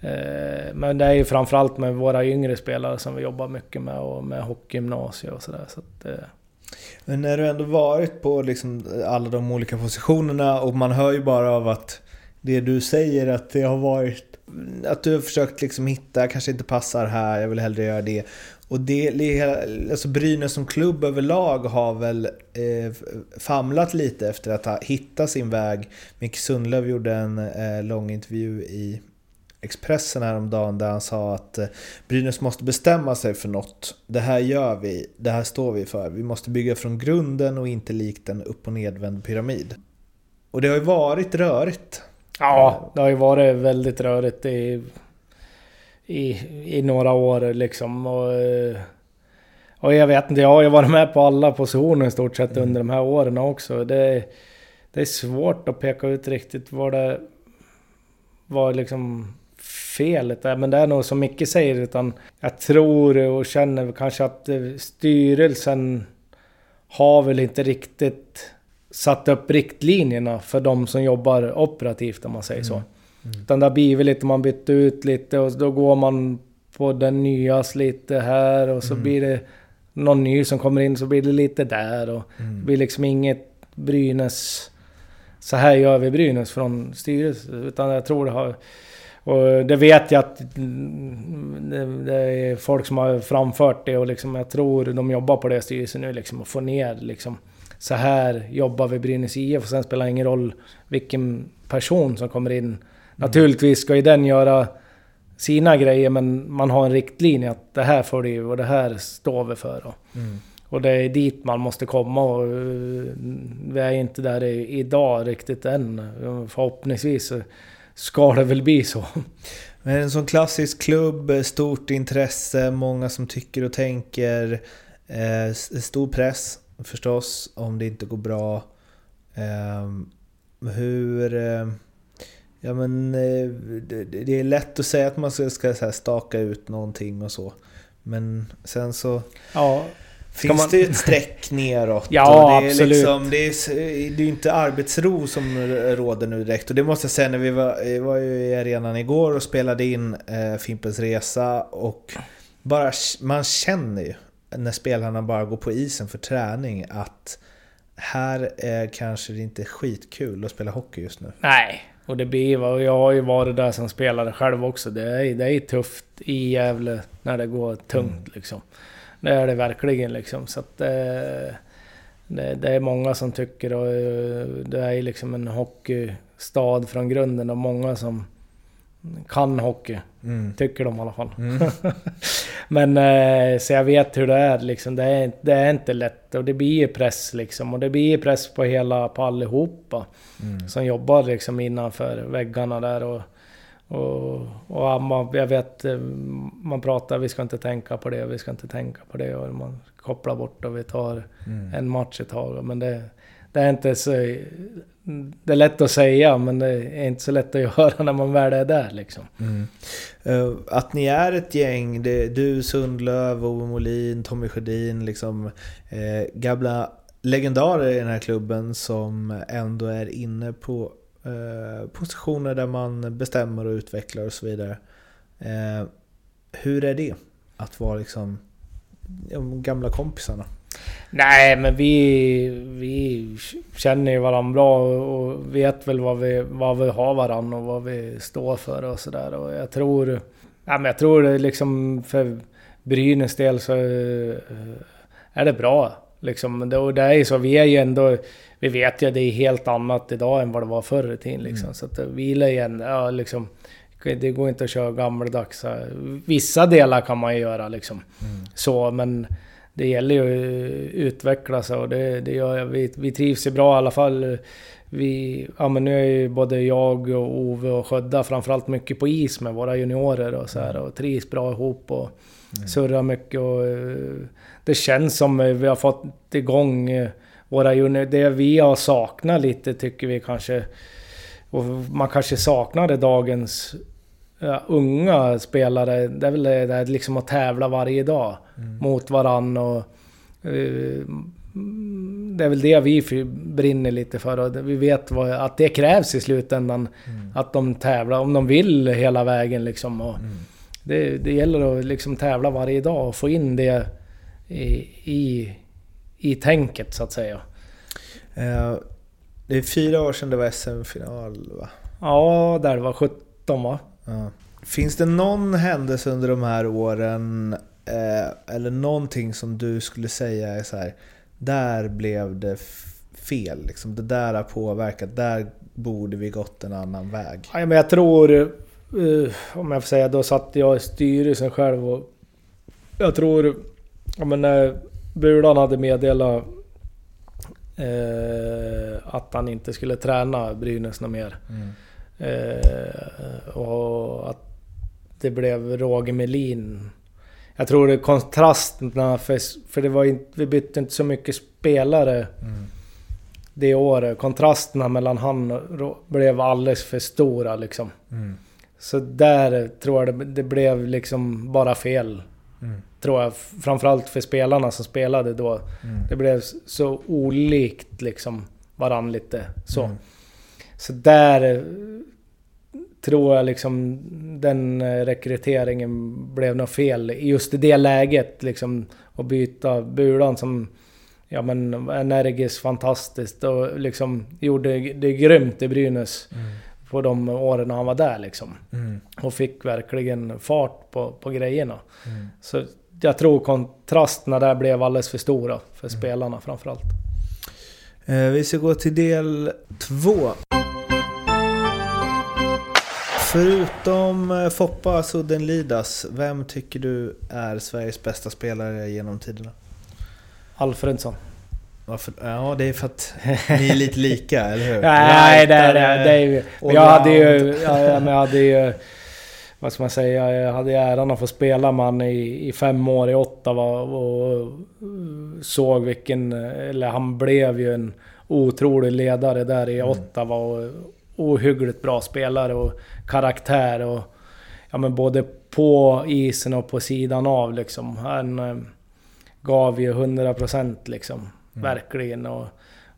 eh, men det är ju framförallt med våra yngre spelare som vi jobbar mycket med och med hockeygymnasiet och sådär. Så att, eh, men när du ändå varit på liksom alla de olika positionerna och man hör ju bara av att det du säger att det har varit att du har försökt liksom hitta, kanske inte passar här, jag vill hellre göra det. Och det, alltså Brynäs som klubb överlag har väl eh, famlat lite efter att ha hittat sin väg. Micke Sundlöv gjorde en eh, lång intervju i Expressen häromdagen där han sa att eh, Brynäs måste bestämma sig för något. Det här gör vi, det här står vi för. Vi måste bygga från grunden och inte likt en upp och nedvänd pyramid. Och det har ju varit rörigt. Ja, det har ju varit väldigt rörigt i, i, i några år liksom. Och, eh, och jag vet inte, jag har ju varit med på alla positioner i stort sett under de här åren också. Det, det är svårt att peka ut riktigt vad det var liksom felet är. Men det är nog som Micke säger, utan jag tror och känner kanske att eh, styrelsen har väl inte riktigt satt upp riktlinjerna för de som jobbar operativt om man säger så. Utan det har blivit lite, man bytt ut lite och då går man på den nyas lite här och så blir det någon ny som kommer in så blir det lite där och det blir liksom inget Brynäs... Så här gör vi Brynäs från styrelsen. Utan jag tror det har... Och det vet jag att mm, det, är folk som har framfört det och liksom jag tror de jobbar på det styrelsen nu liksom att få ner liksom så här jobbar vi Brynäs IF och sen spelar det ingen roll vilken person som kommer in. Naturligtvis ska ju den göra sina grejer men man har en riktlinje att det här får du och det här står vi för. Och, och det är dit man måste komma och eh, vi är inte där idag riktigt än. Förhoppningsvis ska det väl bli så. <laughs> Men en sån klassisk klubb, eh, stort intresse, många som tycker och tänker. Eh, stor press förstås om det inte går bra. Eh, hur... Eh, ja men eh, det, det är lätt att säga att man ska, ska staka ut någonting och så. Men sen så Ja, finns man- det ett streck <laughs> neråt. Ja, det är absolut. Liksom, det, är, det är inte arbetsro som råder nu direkt. Och det måste jag säga när vi var, vi var ju i arenan igår och spelade in eh, Fimpens Resa. Och bara, man känner ju när spelarna bara går på isen för träning att här är kanske det inte skitkul att spela hockey just nu. Nej, och det blir och jag har ju varit där som spelare själv också. Det är, det är tufft i Gävle när det går tungt liksom. Det är det verkligen liksom. Så att eh, det, det är många som tycker och eh, det är liksom en hockeystad från grunden och många som kan hockey. Mm. Tycker de i alla fall. <laughs> Men eh, så jag vet hur det är liksom. Det är, det är inte lätt och det blir ju press liksom. Och det blir ju press på hela, på allihopa. Som jobbar liksom innanför väggarna där och... Och, och man, jag vet, eh, man pratar, vi ska inte tänka på det, vi ska inte tänka på det. Och man kopplar bort och vi tar en match ett tag. Men det, det är inte så... Det är lätt att säga, men det är inte så lätt att <laughs> göra när man väl är där liksom. Eh, Att ni är ett gäng, det är du, Sundlöv, Ove Molin, Tommy Sjödin, liksom eh, gamla legendarer i den här klubben som ändå är inne på Eh, positioner där man bestämmer och utvecklar och så vidare. Eh, hur är det att vara liksom de gamla kompisarna? Nej, men vi, vi känner ju varandra bra och vet väl vad vi, vad vi har varandra och vad vi står för och sådär. Och jag tror... Ja, men jag tror det liksom för Brynäs del så eh, är det bra. Liksom. Och det är ju så, vi är ju ändå... Vi vet ju att det är helt annat idag än vad det var förr i tiden liksom. Så att vi är ju ändå, ja liksom... Det går inte att köra gammaldags. eh, Vissa delar kan man ju göra liksom. Så, men det gäller ju att utveckla sig och det, det gör jag. Vi, vi trivs ju bra i alla fall. Vi, ja men nu är ju både jag och Ove och Sködda framförallt mycket på is med våra juniorer och så här och trivs bra ihop och surrar mycket och eh, det känns som eh, vi har fått igång eh, våra juniorer. Det vi har saknat lite tycker vi kanske och man kanske saknade dagens ja, unga spelare. Det är väl det där liksom att tävla varje dag mot varann och... mm, det är väl det vi brinner lite för och vi vet vad, att det krävs i slutändan. Att de tävlar, om de vill hela vägen liksom. Och det, det gäller att liksom tävla varje dag och få in det i, i, i tänket så att säga. Eh, det är fyra år sedan det var SM-final va? Ja, där var 17 va? Ja. Finns det någon händelse under de här åren eh, eller någonting som du skulle säga är så här, där blev det fel, liksom, det där har påverkat, där borde vi gått en annan väg? Ja, men jag tror eh, om jag får säga, då satt jag i styrelsen själv och jag tror, ja men när Bulan hade meddelat eh, att han inte skulle träna Brynäs något mer. Eh, och att det blev Roger Melin. Jag tror det är kontrasterna, för, för det var inte, vi bytte inte så mycket spelare det året. Kontrasterna mellan han och blev alldeles för stora liksom. Så där tror jag det, det blev liksom bara fel. Tror jag. Framförallt för spelarna som spelade då. Det blev så olikt liksom varann lite så. Så där eh, tror jag liksom den eh, rekryteringen blev nog fel. Just i det läget liksom. Att byta Bulan som ja men energiskt, fantastiskt och liksom gjorde det grymt i Brynäs. På de åren han var där liksom. Och fick verkligen fart på, på grejerna. Så jag tror kontrasterna där blev alldeles för stora för spelarna framförallt. Eh, vi ska gå till del två. Förutom eh, Foppa Sudden Lidas, vem tycker du är Sveriges bästa spelare genom tiderna? Alfredsson. Varför? Ja, det är för att ni är lite lika, eller hur? <laughs> Nej, det är det. det är jag hade ju... allround. Ja, ja, men jag hade ju... Vad ska man säga? Jag hade äran att få spela med han i, i fem år i Ottawa och såg vilken... Eller han blev ju en otrolig ledare där i Ottawa och ohyggligt bra spelare och karaktär och... Ja men både på isen och på sidan av liksom. Han eh, gav ju 100% liksom. Verkligen. Och,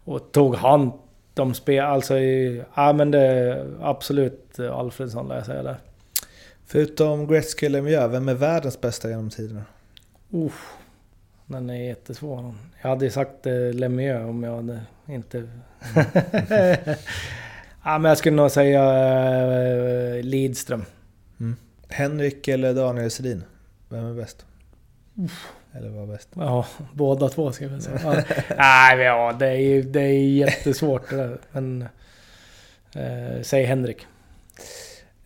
och tog hand om spel. Alltså, i- ja men det absolut Alfredsson lär jag säga där. Förutom Gretzky och Lemieux, vem är världens bästa genom tiderna? Uff, den är jättesvår. Jag hade ju sagt eh, Lemieux om jag hade inte... <laughs> ja men jag skulle nog säga eh, Lidström. Henrik eller Daniel Sedin? Vem är bäst? Eller vad är bäst? Ja, båda två ska jag säga. Ja. Nej, ja, det är det är jättesvårt det där. Men... Eh, säg Henrik.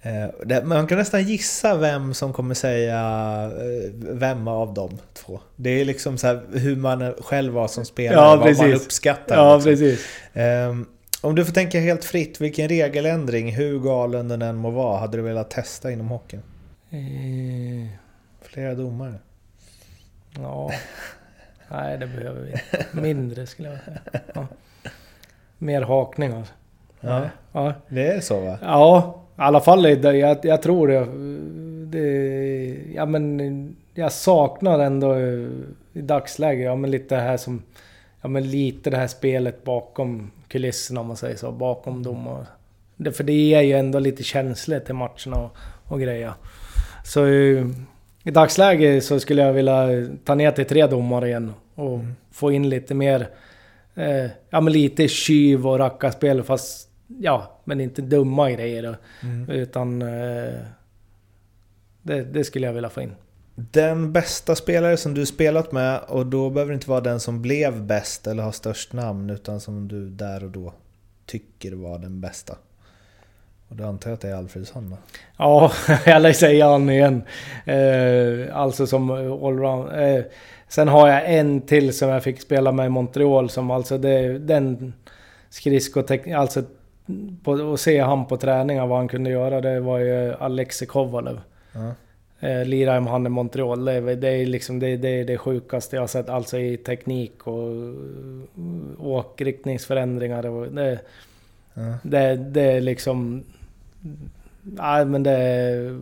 Eh, man kan nästan gissa vem som kommer säga eh, vem av de två. Det är liksom så hur man själv var som spelare, Ja, vad man uppskattar. Ja, liksom. precis. Ehm, om du får tänka helt fritt, vilken regeländring, hur galen den än må vara, hade du velat testa inom hockeyn? Eh, Flera domare. Ja. Nej, det behöver vi. Mindre skulle jag säga. Ja. Mer hakningar. Ja, Ja. det är så va? ja, i alla fall är jag, jag tror det, det... Ja men jag saknar ändå i dagsläget, ja men lite det här som... Ja men lite det här spelet bakom kulisserna om man säger så, bakom domar. Det, för det ger ju ändå lite känsligt till matcherna och, och grejer. Så eh, i dagsläget så skulle jag vilja ta ner till tre domare igen och få in lite mer... Eh, ja men lite tjuv och rackarspel fast... Ja, men inte dumma grejer då. Utan... Eh, det, det skulle jag vilja få in. Den bästa spelare som du spelat med, och då behöver det inte vara den som blev bäst eller har störst namn, utan som du där och då tycker var den bästa. Och då antar jag att det är Alfredsson då? Ja, jag lär säga han igen. Eh, alltså som allround. Eh, sen har jag en till som jag fick spela med i Montreal som alltså det, den skridskoteknik, alltså på, att se han på träningar vad han kunde göra det var ju Alexei Kovalev. Ja. Eh, lirade med han i Montreal. Det, är- det är liksom det, det, är det sjukaste jag har sett. Alltså i teknik och åkriktningsförändringar och det... Ja. Det, det är liksom... Nej men det...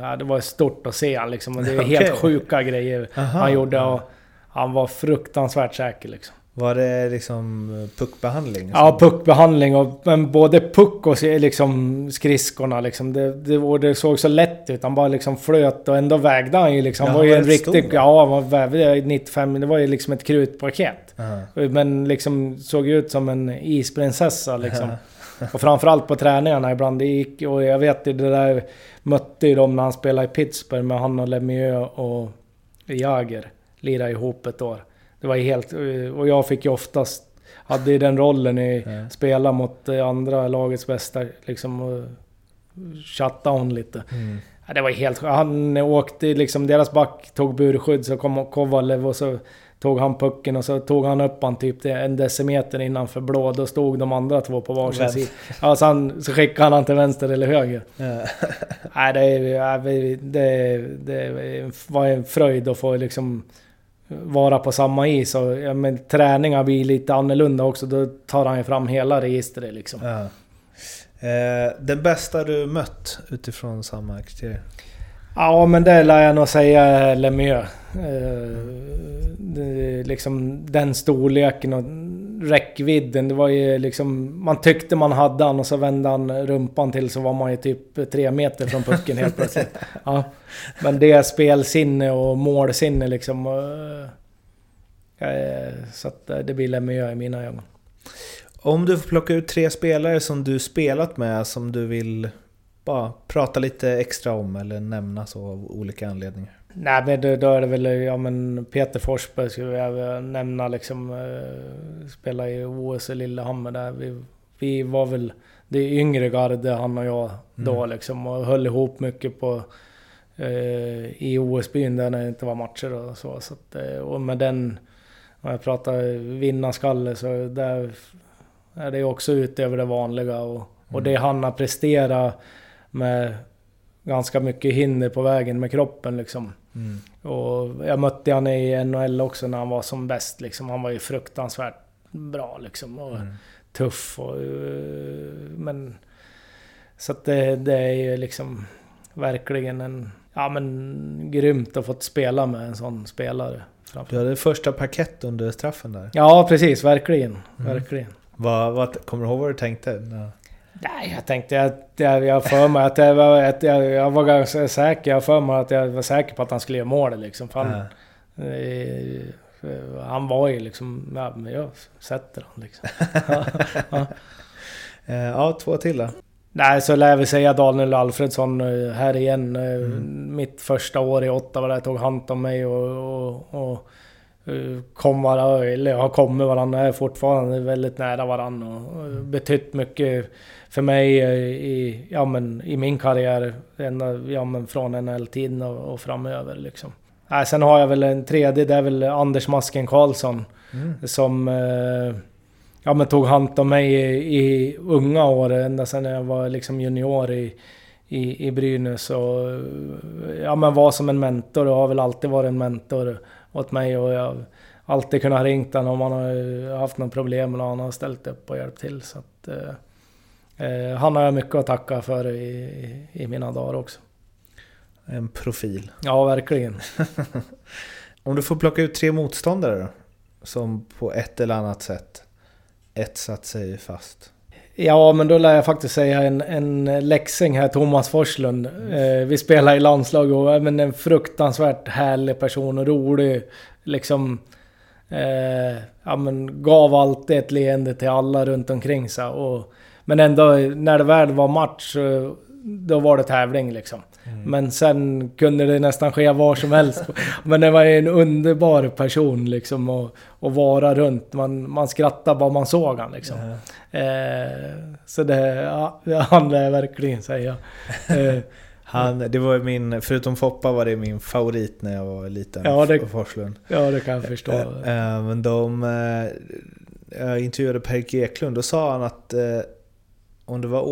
Ja, det var stort att se han liksom. Och Det är <laughs> helt Okej. sjuka grejer Aha. han gjorde och han var fruktansvärt säker liksom. Var det liksom puckbehandling? Ja, puckbehandling och men både puck och liksom skridskorna liksom. Det, det, det såg så lätt ut. Han bara liksom flöt och ändå vägde han ju liksom. Ja, Han var ju en riktig... stor, ja, han var vävde 95... Det var ju liksom ett krutpaket. Aha. Men liksom såg ut som en isprinsessa liksom. Och framförallt på träningarna ibland. Det gick, och jag vet ju det där... Mötte ju dem när han spelade i Pittsburgh med han och Lemieux och Jager. Lirade ihop ett år. Det var helt... Och jag fick ju oftast... Hade ju den rollen i... Spela mot det andra lagets bästa liksom. Och, chattade hon lite. Ja, det var helt Han åkte liksom, deras back tog burskydd så kom Kovalev och så tog han pucken och så tog han upp han typ en decimeter innanför blå. Då stod de andra två på varsin sida. Ja, så, han, så skickade han han till vänster eller höger. Ja. Nej, det, ja, det, det var en fröjd att få liksom vara på samma is. Och, ja, men träningar blir lite annorlunda också. Då tar han ju fram hela registret liksom. Ja. Eh, den bästa du mött utifrån samma kriterier? Ja, men det lär jag nog säga Lemieux. Eh, liksom den storleken och räckvidden. Det var ju liksom... Man tyckte man hade han och så vände han rumpan till så var man ju typ tre meter från pucken helt plötsligt. <laughs> Ja. Men det är spelsinne och målsinne liksom. eh, eh, Så att eh, det blir Lemieux i mina ögon. Om du får plocka ut tre spelare som du spelat med som du vill bara prata lite extra om eller nämna så av olika anledningar. Nej men då, då är det väl, ja men Peter Forsberg skulle jag nämna liksom. Eh, spela i OS i Lillehammer där. Vi, vi var väl det yngre garde han och jag då liksom. Och höll ihop mycket på eh, i OS-byn där när det inte var matcher och så. så att, eh, och med den, om jag pratar vinnarskalle så där är det också utöver det vanliga. Och, och det han har presterat med ganska mycket hinder på vägen med kroppen liksom. Och jag mötte han i NHL också när han var som bäst liksom. Han var ju fruktansvärt bra liksom. Och tuff och... eh, Men... Så att det, det är ju liksom verkligen en... Ja men grymt att fått spela med en sån spelare. framför- Du hade första parkett under straffen där. Ja precis, verkligen. Verkligen. Vad, vad, kommer du ihåg vad du tänkte? Nej, jag tänkte att jag, jag för mig att jag var, att jag, jag var ganska säker. Jag för mig att jag var säker på att han skulle göra mål liksom. Han, Ja. eh, han var ju liksom... Ja, men jag sätter han liksom. ja. <laughs> Eh, ja, två till då. Nej, så lär vi säga Daniel Alfredsson eh, här igen. Mm. Mitt första år i Ottawa där tog hand om mig och, och, och kom varandra, eller har kommit varandra, är fortfarande väldigt nära varandra och, och betytt mycket för mig eh, i, ja, men, i min karriär. Ända, ja, men från NHL-tiden och, och framöver liksom. Nej, sen har jag väl en tredje, det är väl Anders Masken Karlsson. Som eh, ja, men tog hand om mig i, i unga år, ända sedan jag var liksom junior i, i, i Brynäs. Och, ja, men var som en mentor och har väl alltid varit en mentor åt mig. Och jag har alltid kunnat ringt honom om man har haft något problem och han har ställt upp och hjälpt till. Så att, eh, eh, han har jag mycket att tacka för i, i, i mina dagar också. En profil. Ja, verkligen. <laughs> Om du får plocka ut tre motståndare då? Som på ett eller annat sätt etsat sig fast. Ja, men då lär jag faktiskt säga en, en läxing här, Thomas Forslund. Eh, vi spelar i landslag och även men en fruktansvärt härlig person och rolig. Liksom... Eh, ja, men gav alltid ett leende till alla runt omkring sig. Och, men ändå, när det väl var match, så- då var det tävling liksom. Men sen kunde det nästan ske var som helst. <laughs> Men det var en underbar person liksom att, att vara runt. Man, man skrattade bara man såg han liksom. Eh, så det, ja, hann jag verkligen säga. <laughs> Eh, Han, det var ju min, förutom Foppa var det min favorit när jag var liten. Ja, det- Forslund. ja, det kan jag förstå. Eh, eh, men de... Jag intervjuade Per Eklund, då sa han att om det var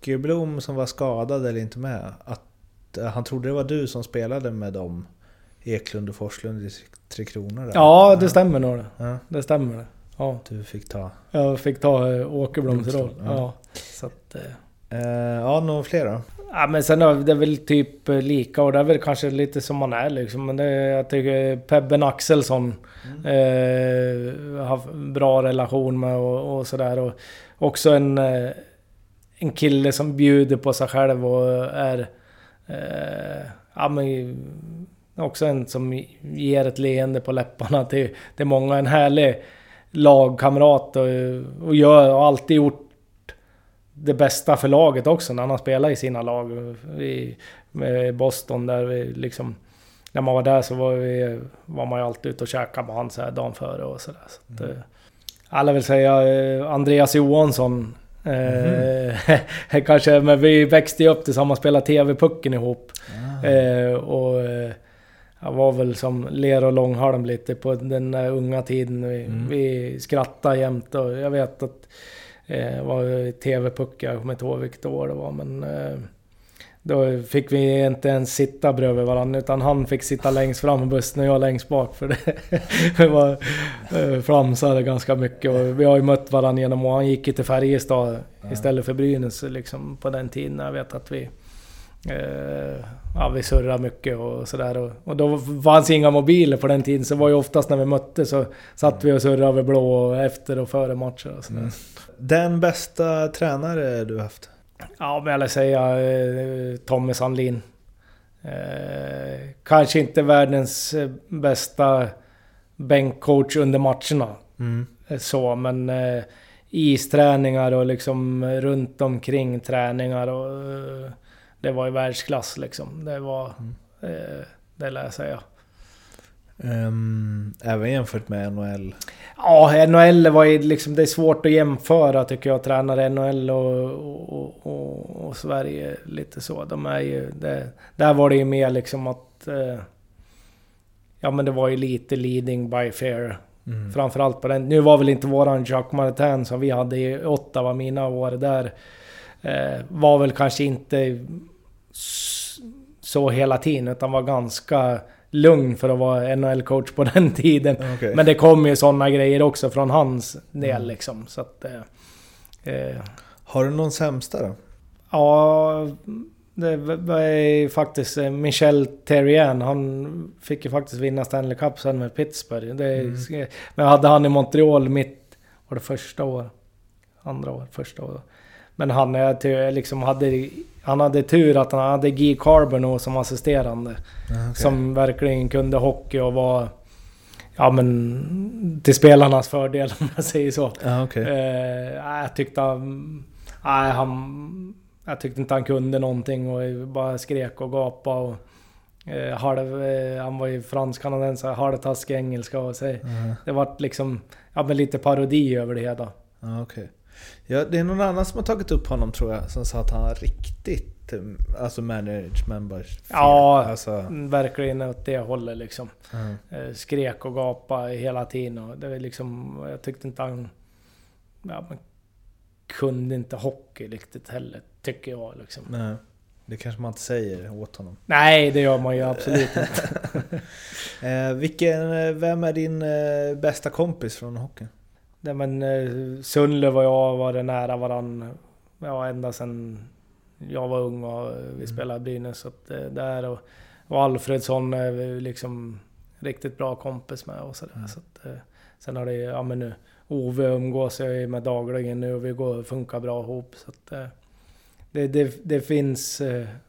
Åkerblom som var skadad eller inte med, att eh, han trodde det var du som spelade med dem, Eklund och Forslund i Tre Kronor. Där. Ja, det stämmer nog det. Ja, Det stämmer det. Ja, du fick ta. jag fick ta eh, Åkerbloms roll. Ja. Ja. Så att, eh, Eh, ja, några fler då? Ja men sen är det väl typ lika och det är väl kanske lite som man är liksom. Men det, jag tycker Pebben Axelsson eh, har bra relation med och, och sådär. Och också en, en kille som bjuder på sig själv och är... Eh, ja men också en som ger ett leende på läpparna till, till många. En härlig lagkamrat och, och gör och alltid gjort det bästa för laget också när han har spelat i sina lag. I Boston där vi liksom... När man var där så var, vi, var man ju alltid ute och käkade med han så här dagen före och sådär. Så att, eh, alla vill säga eh, Andreas Johansson Eh, <laughs> kanske, men vi växte ju upp tillsammans spelade TV-pucken ihop. Eh, och eh, jag var väl som ler och långhalm lite på den där unga tiden. Vi, vi skrattade jämt och jag vet att eh, det var TV-puck, jag kommer inte ihåg vilket år det var men... Eh, då fick vi inte ens sitta bredvid varandra utan han fick sitta längst fram i bussen och jag längst bak för <laughs> det. var eh, flamsade ganska mycket och vi har ju mött varandra genom och han gick ju till Färjestad istället för Brynäs liksom på den tiden. Jag vet att vi... Eh, ja, vi surrade mycket och sådär. Och, och då fanns inga mobiler på den tiden så det var ju oftast när vi mötte så satt vi och surrade över blå och efter och före matcher och sådär. Den bästa tränare du haft? Ja, men jag säga eh, Tommy Sandlin. Eh, kanske inte världens eh, bästa bänkcoach under matcherna. Eh, Så, men eh, isträningar och liksom runt omkring träningar och... Eh, det var ju världsklass liksom. Det var... Eh, det lär jag säga. Ehm, även jämfört med NHL? Ja, NHL var ju liksom... Det är svårt att jämföra tycker jag, tränare NHL och, och, och, och Sverige lite så. De är ju... Det, där var det ju mer liksom att... Eh, ja men det var ju lite leading by fair. Framförallt på den. Nu var väl inte våran Jacques Martin som vi hade i Ottawa, mina år där. Eh, var väl kanske inte så hela tiden utan var ganska lugn för att vara NHL-coach på <laughs> den tiden. Okej. Men det kom ju sådana grejer också från hans del liksom. Så att... Eh, eh, Har du någon sämsta då? ja, det var faktiskt eh, Michel Terrien. Han fick ju faktiskt vinna Stanley Cup sen med Pittsburgh. Det, Mm. Men jag hade han i Montreal mitt... Var det första år? Andra år? Första år? Men han, ty- liksom hade, han hade tur att han hade Guy Carbono som assisterande. Som verkligen kunde hockey och var... Ja men... Till spelarnas fördel <laughs> om jag säger så. Okej. Eh, jag tyckte han... Nej, han... Jag tyckte inte han kunde någonting och bara skrek och gapade och... Eh, halv, eh, han var ju fransk-kanadensare, halvtaskig engelska och så. Det vart liksom... Ja men lite parodi över det hela. Okej. Ja, det är någon annan som har tagit upp honom tror jag, som sa att han har riktigt... eh, Alltså management. Ja, Alltså, verkligen åt det hållet liksom. mm. Skrek och gapade hela tiden och det var liksom... Jag tyckte inte han... Ja, men kunde inte hockey riktigt heller, tycker jag liksom. nej. Det kanske man inte säger åt honom. Nej, det gör man ju absolut <laughs> inte. Eh, vilken, vem är din eh, bästa kompis från hockeyn? Nej men eh, Sundlöv och jag varit nära varann ja, ända sedan jag var ung och vi spelade i Brynäs. Så att, eh, där och, och Alfredsson är vi liksom riktigt bra kompis med och sådär. Så att, eh, sen har det ja men nu Ove umgås jag med dagligen nu och vi går funkar bra ihop. Så att, eh, det, det, det finns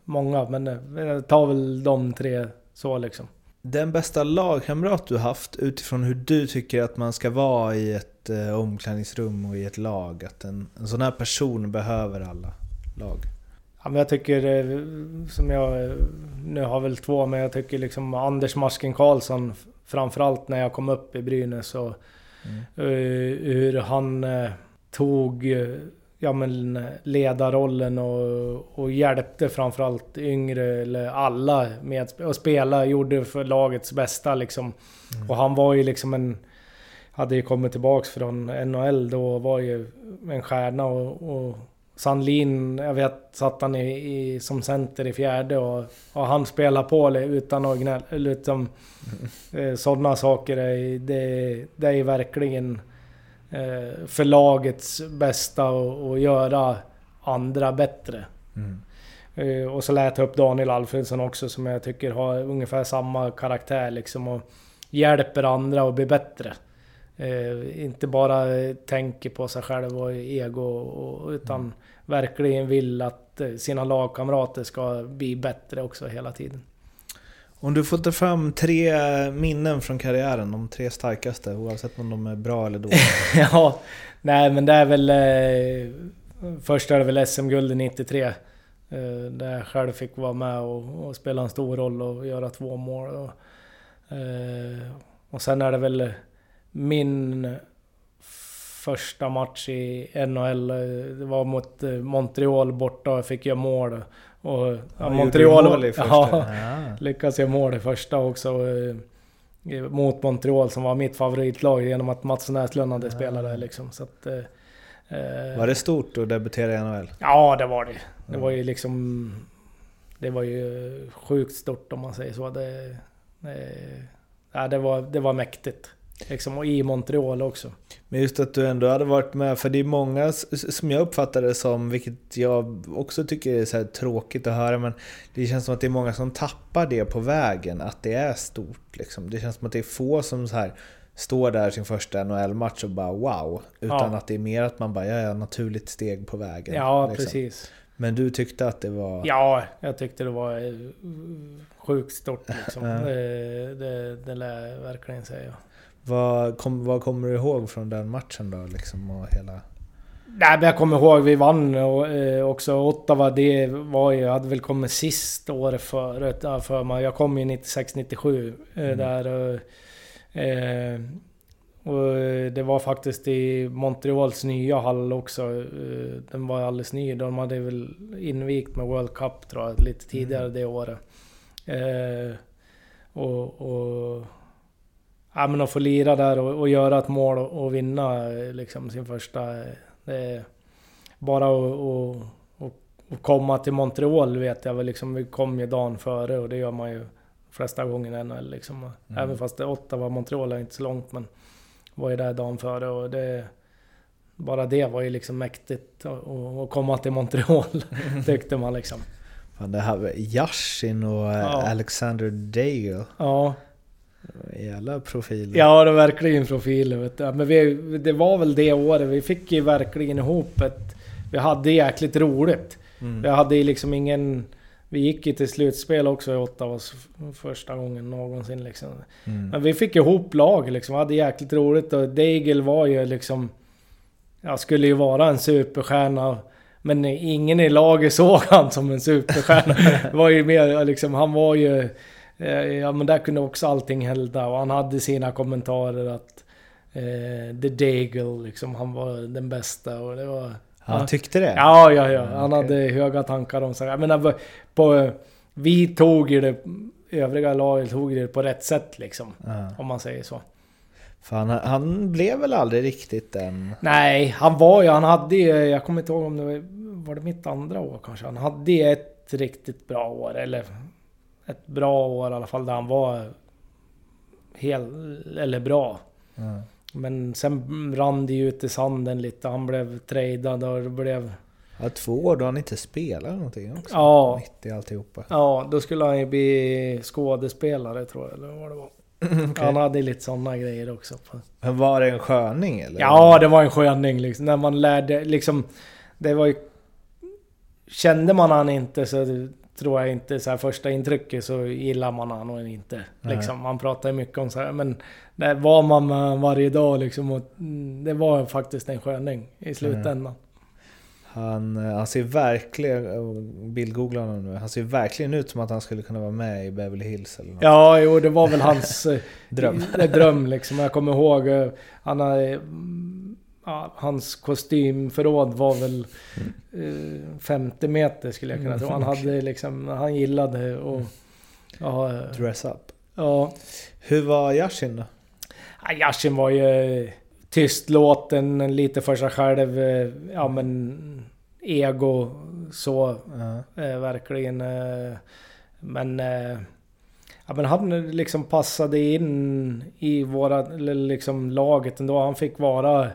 många men jag tar väl de tre så liksom. Den bästa lagkamrat du haft utifrån hur du tycker att man ska vara i ett eh, omklädningsrum och i ett lag? Att en, en sån här person behöver alla lag. Ja, men jag tycker, eh, som jag, eh, nu har väl två, men jag tycker liksom Anders Masken Karlsson, framförallt när jag kom upp i Brynäs och eh, hur han tog ja, men ledarrollen och, och hjälpte framförallt yngre, eller alla med att spela, gjorde för lagets bästa liksom. Och han var ju liksom en... Hade ju kommit tillbaks från NHL då och var ju en stjärna och, och Sandlin, jag vet, satt han i, i, som center i fjärde och, och han spelade på utan att gnälla. Liksom, <laughs> eh, Sådana saker, är, det, det är verkligen eh, för lagets bästa och, och göra andra bättre. Eh, och så lät jag upp Daniel Alfredsson också som jag tycker har ungefär samma karaktär liksom och hjälper andra att bli bättre. Eh, inte bara tänker på sig själv och ego och, utan verkligen vill att eh, sina lagkamrater ska bli bättre också hela tiden. Om du får ta fram tre minnen från karriären, de tre starkaste, oavsett om de är bra eller dåliga. <laughs> ja, nej men det är väl... Eh, först är det väl SM-guldet 93. Eh, där jag själv fick vara med och, och spela en stor roll och göra två mål. Och, eh, och sen är det väl min första match i NHL. Det var mot eh, Montreal borta och jag fick göra mål. Och, ja, Ja, Montreal... mål i första? Ja, Ja. <laughs> lyckades göra mål i första också. eh, Mot Montreal som var mitt favoritlag genom att Mats Näslund hade spelat där liksom. Så att, eh, eh, Var det stort att debutera i NHL? Ja, det var det. Det var ju liksom... Det var ju sjukt stort om man säger så. Det, ja, det, var, det var mäktigt. Liksom, och i Montreal också. Men just att du ändå hade varit med, för det är många som jag uppfattar det som, vilket jag också tycker är så tråkigt att höra, men det känns som att det är många som tappar det på vägen, att det är stort. Liksom. Det känns som att det är få som så här står där sin första NHL-match och bara wow, utan Ja. att det är mer att man bara ja, ja, naturligt steg på vägen. Ja, liksom. precis. Men du tyckte att det var... Ja, jag tyckte det var eh, sjukt stort liksom. <laughs> Det, det, det lär jag verkligen säga. Vad, kom, vad kommer du ihåg från den matchen då? Liksom, och hela... Nej, men jag kommer ihåg vi vann och, eh, också Ottawa. Det var ju, jag hade väl kommit sist året före ja, för mig. Jag kom ju 96-97 eh, där. Och, eh, och det var faktiskt i Montreals nya hall också. Eh, den var alldeles ny. De hade väl invigt med World Cup tror jag, lite tidigare det året. Eh, och, och Ja men att få lira där och, och göra ett mål och, och vinna eh, liksom sin första... eh, Det är bara att och, komma till Montreal vet jag väl liksom. Vi kom ju dagen före och det gör man ju flesta gånger i NHL liksom. Även fast det Ottawa, Montreal är inte så långt men var ju där dagen före och det... Bara det var ju liksom mäktigt att komma till Montreal <laughs> tyckte man liksom. Fan, det här med Yashin och eh, Ja. Alexander Dale. Ja. Jävla profiler. Ja, det var verkligen profiler. Vet du. Men vi, det var väl det året. Vi fick ju verkligen ihop ett... Vi hade jäkligt roligt. Vi hade ju liksom ingen... Vi gick ju till slutspel också i Ottawa s- första gången någonsin liksom. Men vi fick ihop lag liksom. Vi hade jäkligt roligt och Daigle var ju liksom... Jag skulle ju vara en superstjärna. Men ingen i laget <laughs> såg han som en superstjärna. <laughs> Var ju mer liksom, han var ju... eh, Ja men där kunde också allting hända och han hade sina kommentarer att... Eh, The Daigle liksom, han var den bästa och det var... Han tyckte det? Ja, ja, ja. Han okej. hade höga tankar om sig. Jag menar, på, vi tog ju det... Övriga laget tog det på rätt sätt liksom. Ja. Om man säger så. För han, han blev väl aldrig riktigt den... Nej, han var ju... Han hade ju... Jag kommer inte ihåg om det var... Var det mitt andra år kanske? Han hade ju ett riktigt bra år. Eller... Ett bra år i alla fall där han var... Hel... Eller bra. Ja. Men sen rann det ju ut i sanden lite. Han blev tradad och det blev... Ja, två år då han inte spelade någonting också. Ja. Mitt i alltihopa. Ja, då skulle han ju bli skådespelare tror jag, eller vad det var. <laughs> Han hade lite sådana grejer också. Men var det en sköning eller? Ja, det var en sköning liksom. När man lärde, liksom... Det var ju... Kände man han inte så tror jag inte så här första intrycket så gillar man han nog inte. Liksom. Man pratar ju mycket om så här, men där var man med han varje dag liksom och mm, det var faktiskt en sköning i slutändan. Han, eh, han ser verkligen, eh, bildgoogla honom nu, han ser verkligen ut som att han skulle kunna vara med i Beverly Hills eller något. Ja, jo det var väl hans <laughs> eh, Dröm. dröm liksom. Jag kommer ihåg, han har, ja, hans kostymförråd var väl eh, 50 meter skulle jag kunna tro. Han hade liksom, han gillade och... Ja, eh, Dress up. ja. Hur var Yashin då? Ja, Yashin var ju tystlåten, lite för sig själv. eh, Ja men... Ego så. Ja. Eh, verkligen. Eh, men... Eh, ja, men han liksom passade in i våra, liksom laget ändå. Han fick vara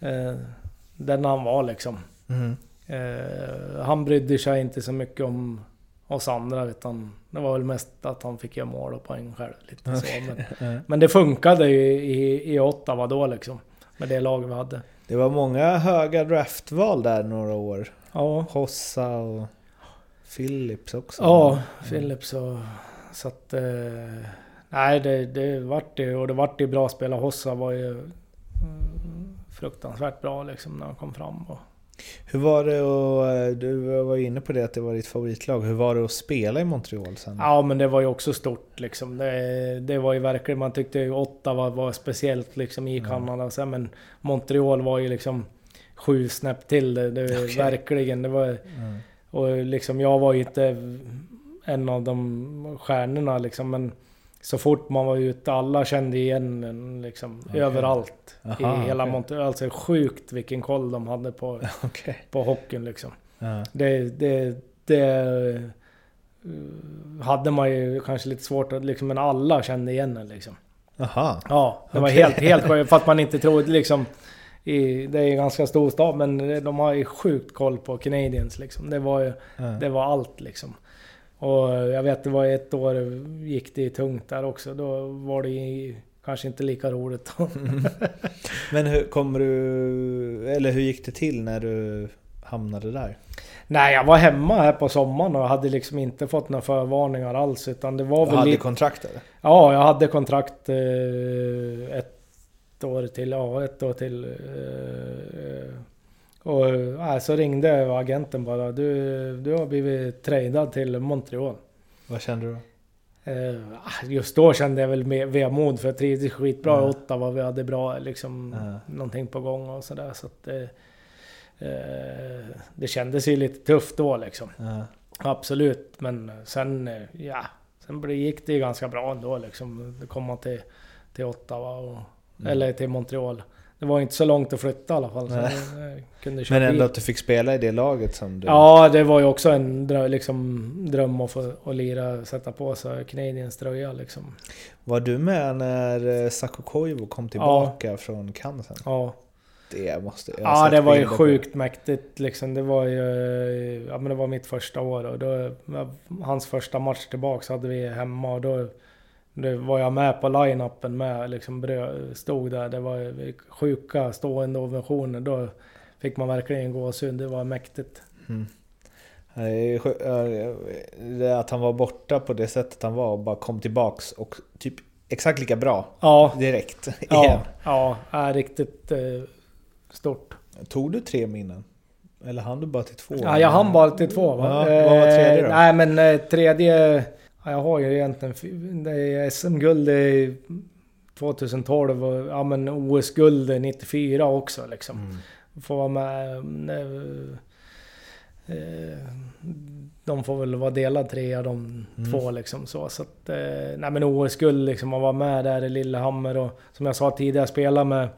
eh, den han var liksom. Mm. Eh, han brydde sig inte så mycket om oss andra utan det var väl mest att han fick göra mål och poäng själv. Lite så. Men, <laughs> men det funkade ju i, i Ottawa då liksom. Med det lag vi hade. Det var många höga draftval där några år. Ja, Hossa och Phillips också. ja Philips och... Så att... Eh, nej, det, det vart ju... Och det vart ju bra spela. Hossa var ju mm, fruktansvärt bra liksom när han kom fram. Och, Hur var det och du var inne på det att det var ditt favoritlag. Hur var det att spela i Montreal sen? Ja men det var ju också stort liksom. Det, det var ju verkligen, man tyckte ju Ottawa var speciellt liksom i Kanada. och Sen, men Montreal var ju liksom sju snäpp till det. det Okej. Verkligen. Det var, Och liksom jag var ju inte en av de stjärnorna liksom. Men så fort man var ute, alla kände igen en liksom överallt. Aha, I hela okej. Montreal. Alltså sjukt vilken koll de hade på, <laughs> Okej. på hockeyn liksom. Ja. Det, det, det eh, hade man ju kanske lite svårt att liksom, men alla kände igen en liksom. Aha. Ja, det var helt, helt sjukt. För att man inte trodde liksom... I, det är ju en ganska stor stad men de har ju sjukt koll på Canadiens liksom. Det var ju, Ja. det var allt liksom. Och jag vet det var ett år gick det tungt där också. Då var det kanske inte lika roligt. <laughs> Men hur kommer du... Eller hur gick det till när du hamnade där? Nej, jag var hemma här på sommaren och hade liksom inte fått några förvarningar alls. Utan det var Du väl hade lite... kontrakt eller? Ja, jag hade kontrakt eh, ett år till. Ja, ett år till. Eh, och eh, så ringde agenten bara. Du, du har blivit tradad till Montreal. Vad kände du då? Eh, just då kände jag väl vemod för jag trivdes skitbra i Ja. Ottawa. Vi hade bra liksom Ja. någonting på gång och sådär. Så att det, eh, det kändes ju lite tufft då liksom. Ja. Absolut, men sen, eh, ja, sen gick det ju ganska bra ändå liksom. Det kom man till, till Ottawa och, Mm. eller till Montreal. Det var inte så långt att flytta i alla fall. Så köra Men ändå att du fick spela i det laget som du... Ja, det var ju också en drö, liksom, dröm att få att lira, sätta på sig Canadiens tröja liksom. Var du med när eh, Saku Koivu kom tillbaka från Cannes? sen? Ja, Det måste jag ja det var ju bilder på. sjukt mäktigt liksom. Det var ju, ja men det var mitt första år och då, hans första match tillbaks hade vi hemma och då, då var jag med på line-upen med liksom stod där. Det var ju sjuka stående ovationer. Då fick man verkligen gåshud. Det var mäktigt. Det ja, det att han var borta på det sättet han var och bara kom tillbaks och typ exakt lika bra Ja, direkt <laughs> igen. ja, ja, är riktigt eh, stort. Tog du tre minnen? Eller hann du bara till två? Ja, jag hann bara till två va? Ja, vad var tredje då? Eh, Nej men eh, tredje... Ja, jag har ju egentligen... fy- Det är SM-guld i 2012 och ja, men OS-guld i 94 också liksom. Mm. Får vara med... eh, eh, De får väl vara delad trea de Mm. två liksom så. så att, eh, nej men OS-guld liksom, man var med där i Lillehammer och som jag sa tidigare, spela med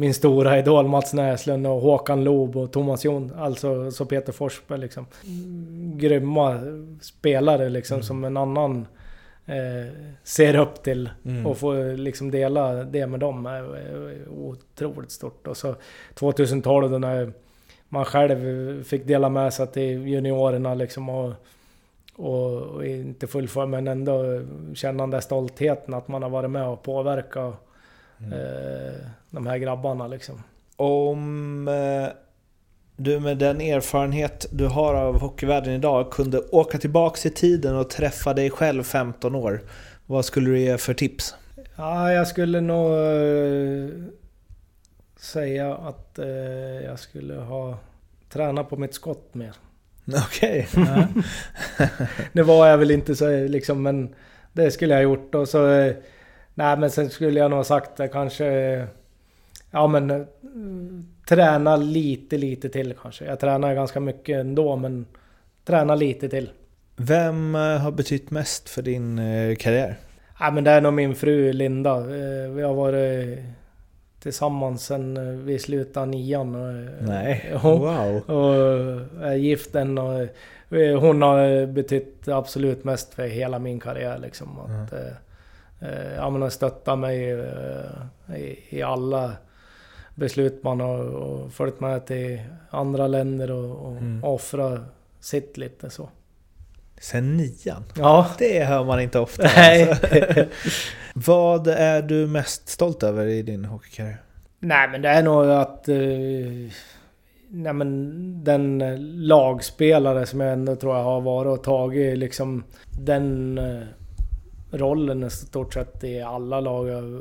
min stora idol Mats Näslund och Håkan Loob och Thomas Jon, alltså så Peter Forsberg liksom. Grymma spelare liksom som en annan eh, ser upp till. Mm. Och få liksom dela det med dem är, otroligt stort. Och så 2012 då när man själv fick dela med sig till juniorerna liksom och, och, och inte fullfölja men ändå känna den där stoltheten att man har varit med och påverkat eh, de här grabbarna liksom. Om eh, du med den erfarenhet du har av hockeyvärlden idag kunde åka tillbaks i tiden och träffa dig själv 15 år. Vad skulle du ge för tips? Ja, jag skulle nog eh, säga att jag skulle ha tränat på mitt skott mer. <laughs> Okej. <laughs> Det var jag väl inte så liksom, men det skulle jag ha gjort. Och så, nej men sen skulle jag nog ha sagt det kanske... Ja men eh, träna lite, lite till kanske. Jag tränar ganska mycket ändå men träna lite till. Vem eh, har betytt mest för din eh, karriär? Ja men det är nog min fru Linda. Vi har varit tillsammans sen vi slutade nian. och, Nej. <laughs> Wow. Och är gift än och hon har betytt absolut mest för hela min karriär liksom. Att, eh, eh, ja men hon stöttar mig eh, i, i alla beslut man har och följt med till andra länder och, och Mm. offra sitt lite så. Sen nian? Ja. Det hör man inte ofta. <laughs> Nej. alltså. Vad är du mest stolt över i din hockeykarriär? Nej men det är nog att... Eh, nej men den lagspelare som jag ändå tror jag har varit och tagit liksom den rollen i stort sett i alla lag jag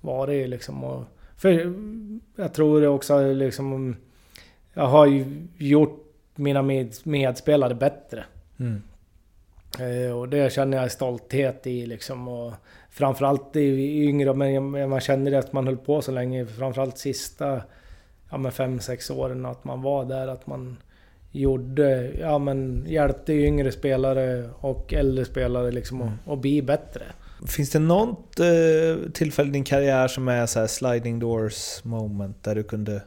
varit liksom. Och, för jag tror också liksom... jag har ju gjort mina med, medspelare bättre. Mm. Eh, och det känner jag stolthet i liksom. Och framförallt i yngre, men man känner det att man höll på så länge. Framförallt sista ja, men fem, sex åren att man var där. Att man gjorde, ja men hjälpte yngre spelare och äldre spelare liksom att, att bli bättre. Finns det något eh, tillfälle i din karriär som är så här sliding doors moment där du kunde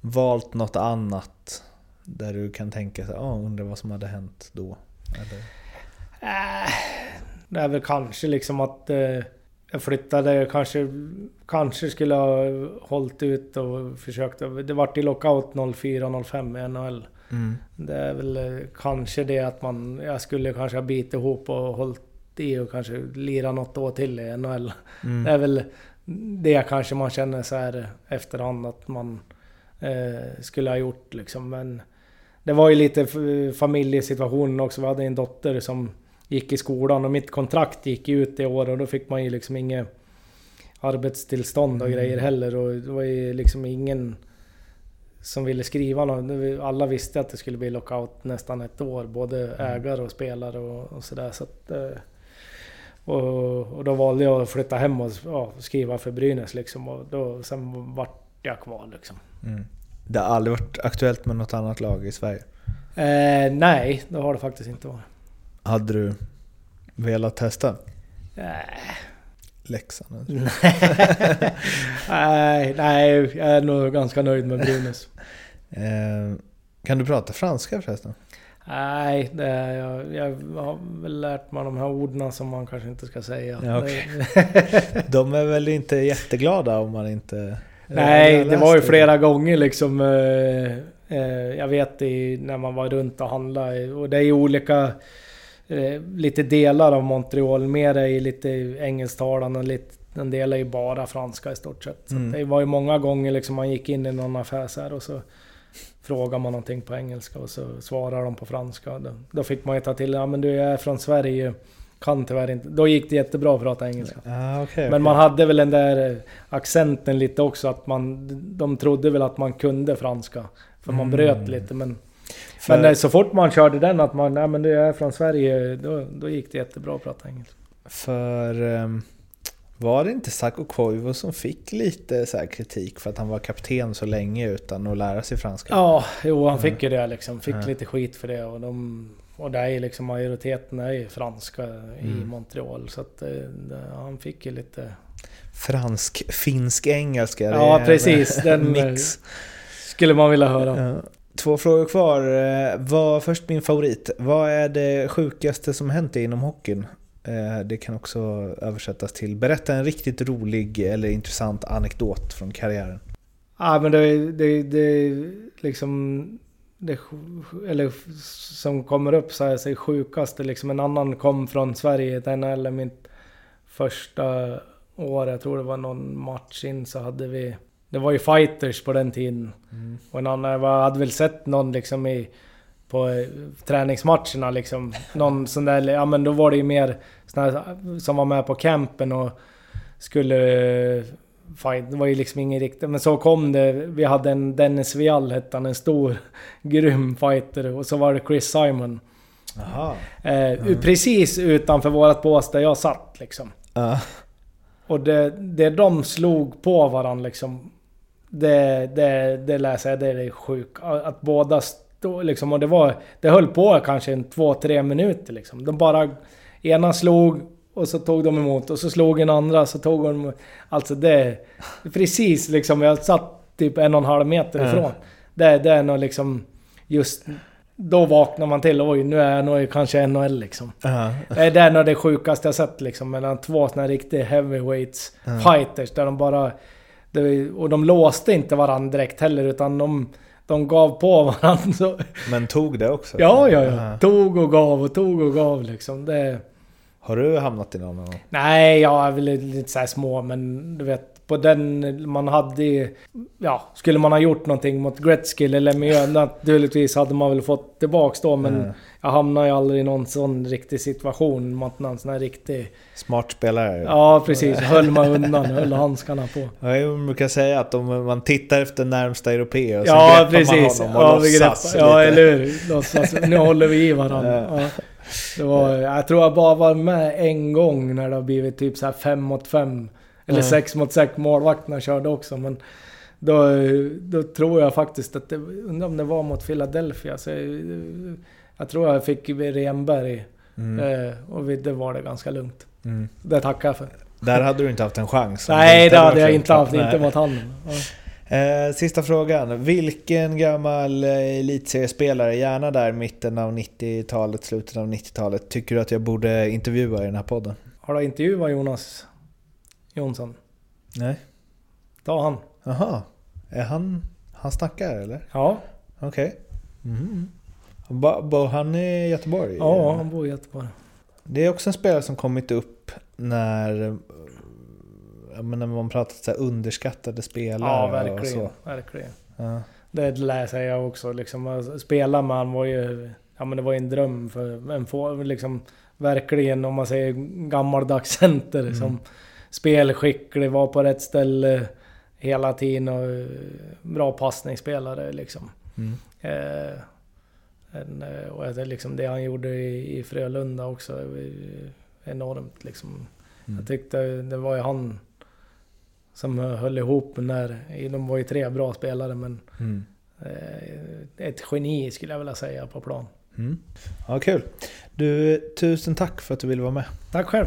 valt något annat? Där du kan tänka så här, oh, undrar vad som hade hänt då? Eller? Äh, det är väl kanske liksom att eh, jag flyttade, kanske, kanske skulle ha hållit ut och försökt. Det vart i lockout 04-05 i NHL. Mm. Det är väl eh, kanske det att man, jag skulle kanske ha bitit ihop och hållit i och kanske lira något år till i NHL. Mm. Det är väl det kanske man känner så här efterhand att man eh, skulle ha gjort liksom. Men det var ju lite familjesituationen också. Vi hade en dotter som gick i skolan och mitt kontrakt gick ut i år och då fick man ju liksom inget arbetstillstånd och grejer heller och det var ju liksom ingen som ville skriva något. Alla visste att det skulle bli lockout nästan ett år, både ägare och spelare och, och sådär. Så att, eh, och, och då valde jag att flytta hem och ja, skriva för Brynäs liksom. Och då, sen vart jag kvar liksom. Mm. Det har aldrig varit aktuellt med något annat lag i Sverige? Eh, nej, det har det faktiskt inte varit. Hade du velat testa? Nej, Leksand? <laughs> nej, nej, jag är nog ganska nöjd med Brynäs. Eh, kan du prata franska förresten? Nej, det jag, jag har lärt mig de här orden som man kanske inte ska säga. Ja, okej. <laughs> De är väl inte jätteglada om man inte... Nej, det var ju flera gånger liksom. Eh, eh, jag vet i, när man var runt och handlade. Och det är ju olika... Eh, lite delar av Montreal. Är ju lite engelsktalande. lite- En del är ju bara franska i stort sett. Så Mm. det var ju många gånger liksom man gick in i någon affär så här och så frågar man någonting på engelska och så svarar de på franska. Då, då fick man ju ta till ja men du jag är från Sverige. Kan tyvärr inte. Då gick det jättebra att prata engelska. Ah, okay, Men man hade väl den där eh, accenten lite också att man... De trodde väl att man kunde franska. För man Mm. bröt lite men... För- Men så fort man körde den att man... Nej men du är från Sverige. Då, då gick det jättebra att prata engelska. För ehm, var det inte Sako Koivu som fick lite så här kritik för att han var kapten så länge utan att lära sig franska? Ja, jo han fick ju det liksom. Fick Ja. lite skit för det och de... Och det är liksom majoriteten är ju franska i Mm. Montreal. Så att eh, han fick ju lite... Fransk, finsk, engelska. Ja precis. en <laughs> Den mix. skulle man vilja höra. Ja. Två frågor kvar. Eh, vad, först min favorit. Vad är det sjukaste som hänt dig inom hockeyn? Eh, det kan också översättas till berätta en riktigt rolig eller intressant anekdot från karriären. Ja men det, det, det liksom... Det, eller som kommer upp så här, så sjukaste liksom. En annan kom från Sverige i NHL mitt första år. Jag tror det var någon match in så hade vi... Det var ju fighters på den tiden. Och en annan, jag hade väl sett någon liksom i... På eh, träningsmatcherna liksom. Någon sån där, ja men då var det ju mer såna som var med på campen och skulle eh, fight. Det var ju liksom ingen riktigt... Men så kom det. Vi hade en Dennis Viall hette han, en stor <laughs> grym fighter. Och så var det Chris Simon. Jaha. Eh, Precis utanför vårat bås där jag satt liksom. Ja. Och det, det de slog på varandra liksom. Det, det, det läser jag, det är sjukt. Att båda stod liksom. Och det var... Det höll på kanske en två, tre minuter liksom. De bara... Ena slog och så tog de emot och så slog en andra så tog de emot. Alltså det... Precis liksom, jag satt typ en och en halv meter ifrån. Det, det är nog liksom... Just... Då vaknar man till. Oj, nu är jag nog kanske NHL liksom. Ja. Det är nog det sjukaste jag sett liksom. Mellan två såna riktiga heavyweights fighters. Där de bara... Det, och de låste inte varandra direkt heller utan de... De gav på <laughs> varandra. Så, Men tog det också? ja, ja, ja. Tog och gav och tog och gav liksom. Det... Har du hamnat i någon gång? Nej, jag är väl lite så små men du vet... på den man hade. Ja, skulle man ha gjort någonting mot Gretzky eller Lemieux, naturligtvis hade man väl fått tillbaks då, men Mm. jag hamnade ju aldrig i någon sån riktig situation mot någon sån här riktig... Smart spelare. Ja, precis. Höll man undan, höll handskarna på. Ja, Jag brukar säga att om man tittar efter närmsta europé och så Ja, greppar precis. man honom och Ja, låtsas greppar. Ja, lite. eller hur? Låtsas. Nu håller vi i varandra. Ja. Det var, jag tror jag bara var med en gång när det har blivit typ så här fem mot fem. Eller Mm. sex mot sex. Målvakterna körde också. Men då, då tror jag faktiskt att det... Undrar om det var mot Philadelphia. Så jag, jag tror jag fick Renberg. Eh, och det var det ganska lugnt. Mm. Det tackar jag för. Där hade du inte haft en chans. <laughs> Nej, det hade jag inte haft. Nej. Inte mot. Ja. Eh, sista frågan. Vilken gammal eh, elitseriespelare, gärna där mitten av 90-talet, slutet av 90-talet, tycker du att jag borde intervjua i den här podden? Har du intervjuat Jonas Jonsson? Nej. Ta han. Jaha. Är han... Han snackar eller? Ja. Okej. Mhm. Ba- Bor han i Göteborg? Ja, han bor i Göteborg. Det är också en spelare som kommit upp när... när man pratat så här underskattade spelare Ja, verkligen. verkligen. Ja. Det läser jag också. Liksom, spela med han var ju... Ja men det var en dröm för en få, liksom Verkligen om man säger gammaldags center Mm. som spelskicklig, var på rätt ställe hela tiden och eh, bra passningsspelare liksom. Mm. Eh, en, eh, och det, liksom det han gjorde i, i Frölunda också. Enormt liksom. Mm. Jag tyckte det var ju han som höll ihop när... De var ju tre bra spelare men Mm. eh, ett geni skulle jag vilja säga på plan. Mm. Ja, kul. Du, tusen tack för att du ville vara med. Tack själv!